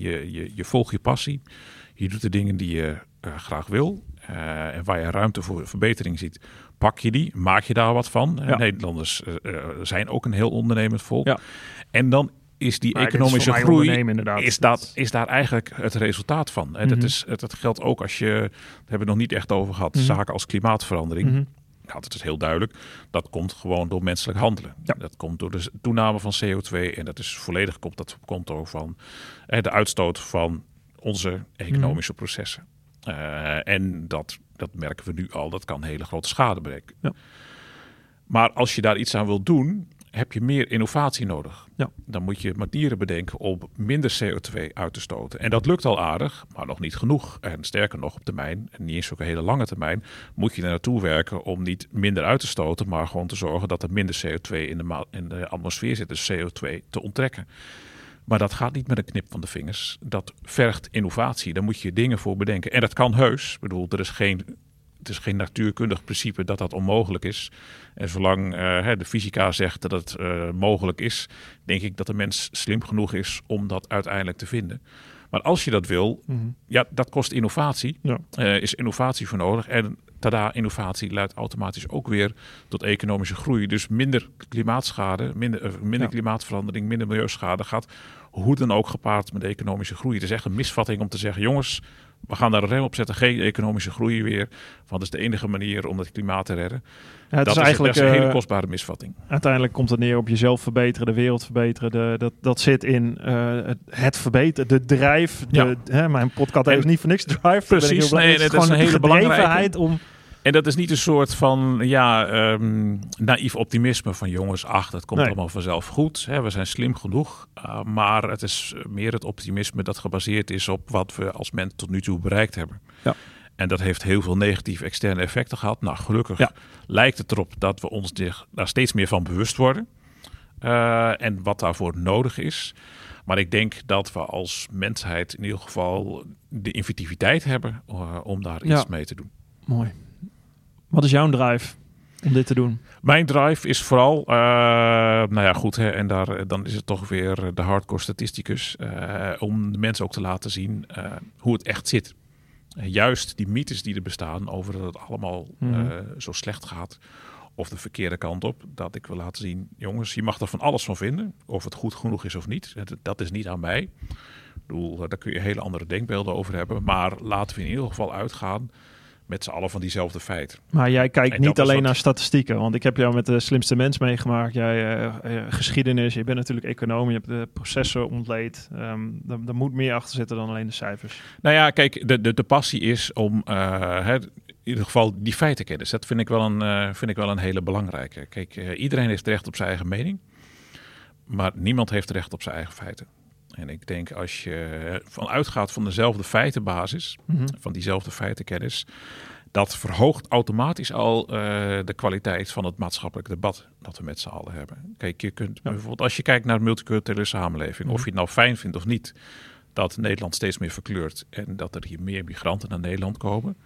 Speaker 2: je, je, je volgt je passie. Je doet de dingen die je eh, graag wil. eh, en waar je ruimte voor verbetering ziet, pak je die, maak je daar wat van.
Speaker 1: Ja.
Speaker 2: Nederlanders eh, eh, zijn ook een heel ondernemend volk.
Speaker 1: Ja.
Speaker 2: En dan is die
Speaker 1: Maar is
Speaker 2: economische
Speaker 1: mij
Speaker 2: groei is, dat, is daar eigenlijk het resultaat van. En
Speaker 1: Mhm.
Speaker 2: dat, is, het, dat geldt ook als je, daar hebben we het nog niet echt over gehad,
Speaker 1: Mhm.
Speaker 2: zaken als klimaatverandering.
Speaker 1: Mhm.
Speaker 2: Nou, dat is heel duidelijk. Dat komt gewoon door menselijk handelen.
Speaker 1: Ja.
Speaker 2: Dat komt door de toename van CO2 en dat is volledig komt dat op konto van eh, de uitstoot van onze economische processen. Eh, en dat, dat merken we nu al, dat kan hele grote schade bereiken.
Speaker 1: Ja.
Speaker 2: Maar als je daar iets aan wilt doen, heb je meer innovatie nodig.
Speaker 1: Ja.
Speaker 2: Dan moet je manieren bedenken om minder CO2 uit te stoten. En dat lukt al aardig, maar nog niet genoeg. En sterker nog, op termijn, en niet eens ook een hele lange termijn, moet je er naartoe werken om niet minder uit te stoten, maar gewoon te zorgen dat er minder CO2 in de, in de atmosfeer zit, dus CO2 te onttrekken. Maar dat gaat niet met een knip van de vingers. Dat vergt innovatie. Daar moet je dingen voor bedenken. En dat kan heus. Ik bedoel, er is geen, het is geen natuurkundig principe dat dat onmogelijk is. En zolang eh, de fysica zegt dat het eh, mogelijk is, denk ik dat de mens slim genoeg is om dat uiteindelijk te vinden. Maar als je dat wil,
Speaker 1: Mhm.
Speaker 2: ja, dat kost innovatie.
Speaker 1: Ja.
Speaker 2: Eh, is innovatie voor nodig. En tada, innovatie leidt automatisch ook weer tot economische groei. Dus minder klimaatschade, minder, eh, minder
Speaker 1: Ja.
Speaker 2: klimaatverandering, minder milieuschade gaat hoe dan ook gepaard met economische groei. Het is echt een misvatting om te zeggen, jongens, we gaan daar een rem op zetten, geen economische groei weer. Want dat is de enige manier om het klimaat te redden.
Speaker 1: Ja, het
Speaker 2: dat
Speaker 1: is eigenlijk
Speaker 2: is een hele
Speaker 1: eh,
Speaker 2: kostbare misvatting.
Speaker 1: uiteindelijk komt het neer op jezelf verbeteren, de wereld verbeteren. De, dat, dat zit in eh, het, het verbeteren, de drive. De,
Speaker 2: Ja.
Speaker 1: hè, mijn podcast heeft niet voor niks drive.
Speaker 2: Precies, nee.
Speaker 1: Het
Speaker 2: is
Speaker 1: gewoon
Speaker 2: een hele belangrijke.
Speaker 1: gedrevenheid om...
Speaker 2: En dat is niet een soort van ja, ehm, naïef optimisme van jongens, ach, dat komt
Speaker 1: Nee.
Speaker 2: allemaal vanzelf goed. Hè, we zijn slim genoeg. Uh, maar het is meer het optimisme dat gebaseerd is op wat we als mens tot nu toe bereikt hebben.
Speaker 1: Ja.
Speaker 2: En dat heeft heel veel negatieve externe effecten gehad. Nou, gelukkig
Speaker 1: Ja.
Speaker 2: lijkt het erop dat we ons daar steeds meer van bewust worden. Uh, en wat daarvoor nodig is. Maar ik denk dat we als mensheid in ieder geval de inventiviteit hebben uh, om daar
Speaker 1: Ja.
Speaker 2: iets mee te doen.
Speaker 1: Mooi. Wat is jouw drive om dit te doen?
Speaker 2: Mijn drive is vooral, uh, nou ja, goed, hè, en daar, dan is het toch weer de hardcore statisticus, om de mensen ook te laten zien hoe het echt zit. Juist die mythes die er bestaan over dat het allemaal
Speaker 1: Mhm.
Speaker 2: zo slecht gaat, of de verkeerde kant op. Dat ik wil laten zien, jongens, je mag er van alles van vinden. Of het goed genoeg is of niet. Dat is niet aan mij. Ik bedoel, daar kun je hele andere denkbeelden over hebben. Maar laten we in ieder geval uitgaan met z'n allen van diezelfde feiten.
Speaker 1: Maar jij kijkt niet alleen naar statistieken, want ik heb jou met de slimste mens meegemaakt. Jij uh, geschiedenis, je bent natuurlijk econoom, je hebt de processen ontleed. Um, er, moet meer achter zitten dan alleen de cijfers.
Speaker 2: Nou ja, kijk, de, de, de passie is om uh, in ieder geval die feiten kennen. Dat vind ik wel een, vind ik wel een hele belangrijke. Kijk, iedereen heeft recht op zijn eigen mening, maar niemand heeft recht op zijn eigen feiten. En ik denk als je vanuit gaat van dezelfde feitenbasis, mhm. van diezelfde feitenkennis, dat verhoogt automatisch al uh, de kwaliteit van het maatschappelijk debat dat we met z'n allen hebben. Kijk, je kunt bijvoorbeeld als je kijkt naar de multiculturele samenleving, of mhm. je het nou fijn vindt of niet, dat Nederland steeds meer verkleurt en dat er hier meer migranten naar Nederland komen.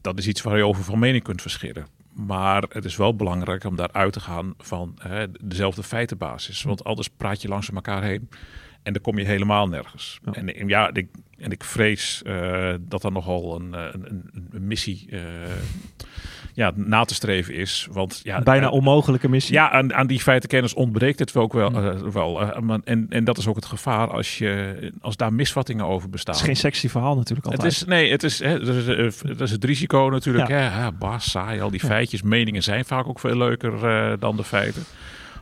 Speaker 2: Dat is iets waar je over van mening kunt verschillen. Maar het is wel belangrijk om daaruit te gaan van hè, dezelfde feitenbasis. Want anders praat je langs elkaar heen en dan kom je helemaal nergens. En, ja, ik, en ik vrees uh, dat er nogal een, een, een missie uh, ja, na te streven is. Want, ja,
Speaker 1: Bijna onmogelijke missie.
Speaker 2: Ja, aan, aan die feitenkennis ontbreekt het ook wel. Uh, wel en, en dat is ook het gevaar als, je, als daar misvattingen over bestaan.
Speaker 1: Het is geen sexy verhaal natuurlijk altijd.
Speaker 2: Het is, nee, het is, hè, dat, is, dat is het risico natuurlijk. Ja. Hè, baas, saai, al die feitjes. Meningen zijn vaak ook veel leuker dan de feiten.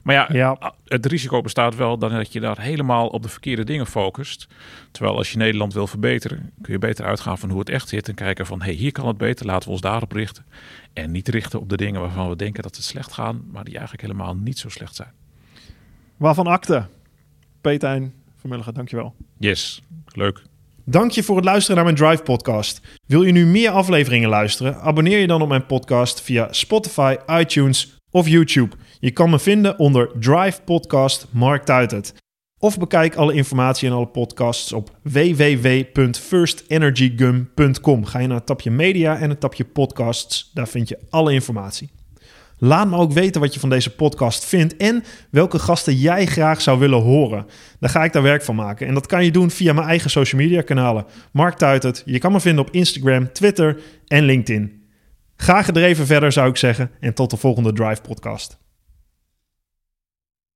Speaker 2: Maar ja, het risico bestaat wel dan dat je daar helemaal op de verkeerde dingen focust. Terwijl als je Nederland wil verbeteren, kun je beter uitgaan van hoe het echt zit. En kijken van, hé, hey, hier kan het beter, laten we ons daarop richten. En niet richten op de dingen waarvan we denken dat het slecht gaan, maar die eigenlijk helemaal niet zo slecht zijn.
Speaker 1: Waarvan akte? Peetijn Vermulligen, dankjewel.
Speaker 2: Yes, leuk.
Speaker 1: Dank je voor het luisteren naar mijn Drive podcast. Wil je nu meer afleveringen luisteren? Abonneer je dan op mijn podcast via Spotify, iTunes of YouTube. Je kan me vinden onder Drive Podcast Mark Tuitert. Of bekijk alle informatie en alle podcasts op www.firstenergygum.com. Ga je naar het tapje media en het tapje podcasts. Daar vind je alle informatie. Laat me ook weten wat je van deze podcast vindt en welke gasten jij graag zou willen horen. Daar ga ik daar werk van maken. En dat kan je doen via mijn eigen social media kanalen. Mark Tuitert. Je kan me vinden op Instagram, Twitter en LinkedIn. Ga gedreven verder zou ik zeggen en tot de volgende Drive podcast.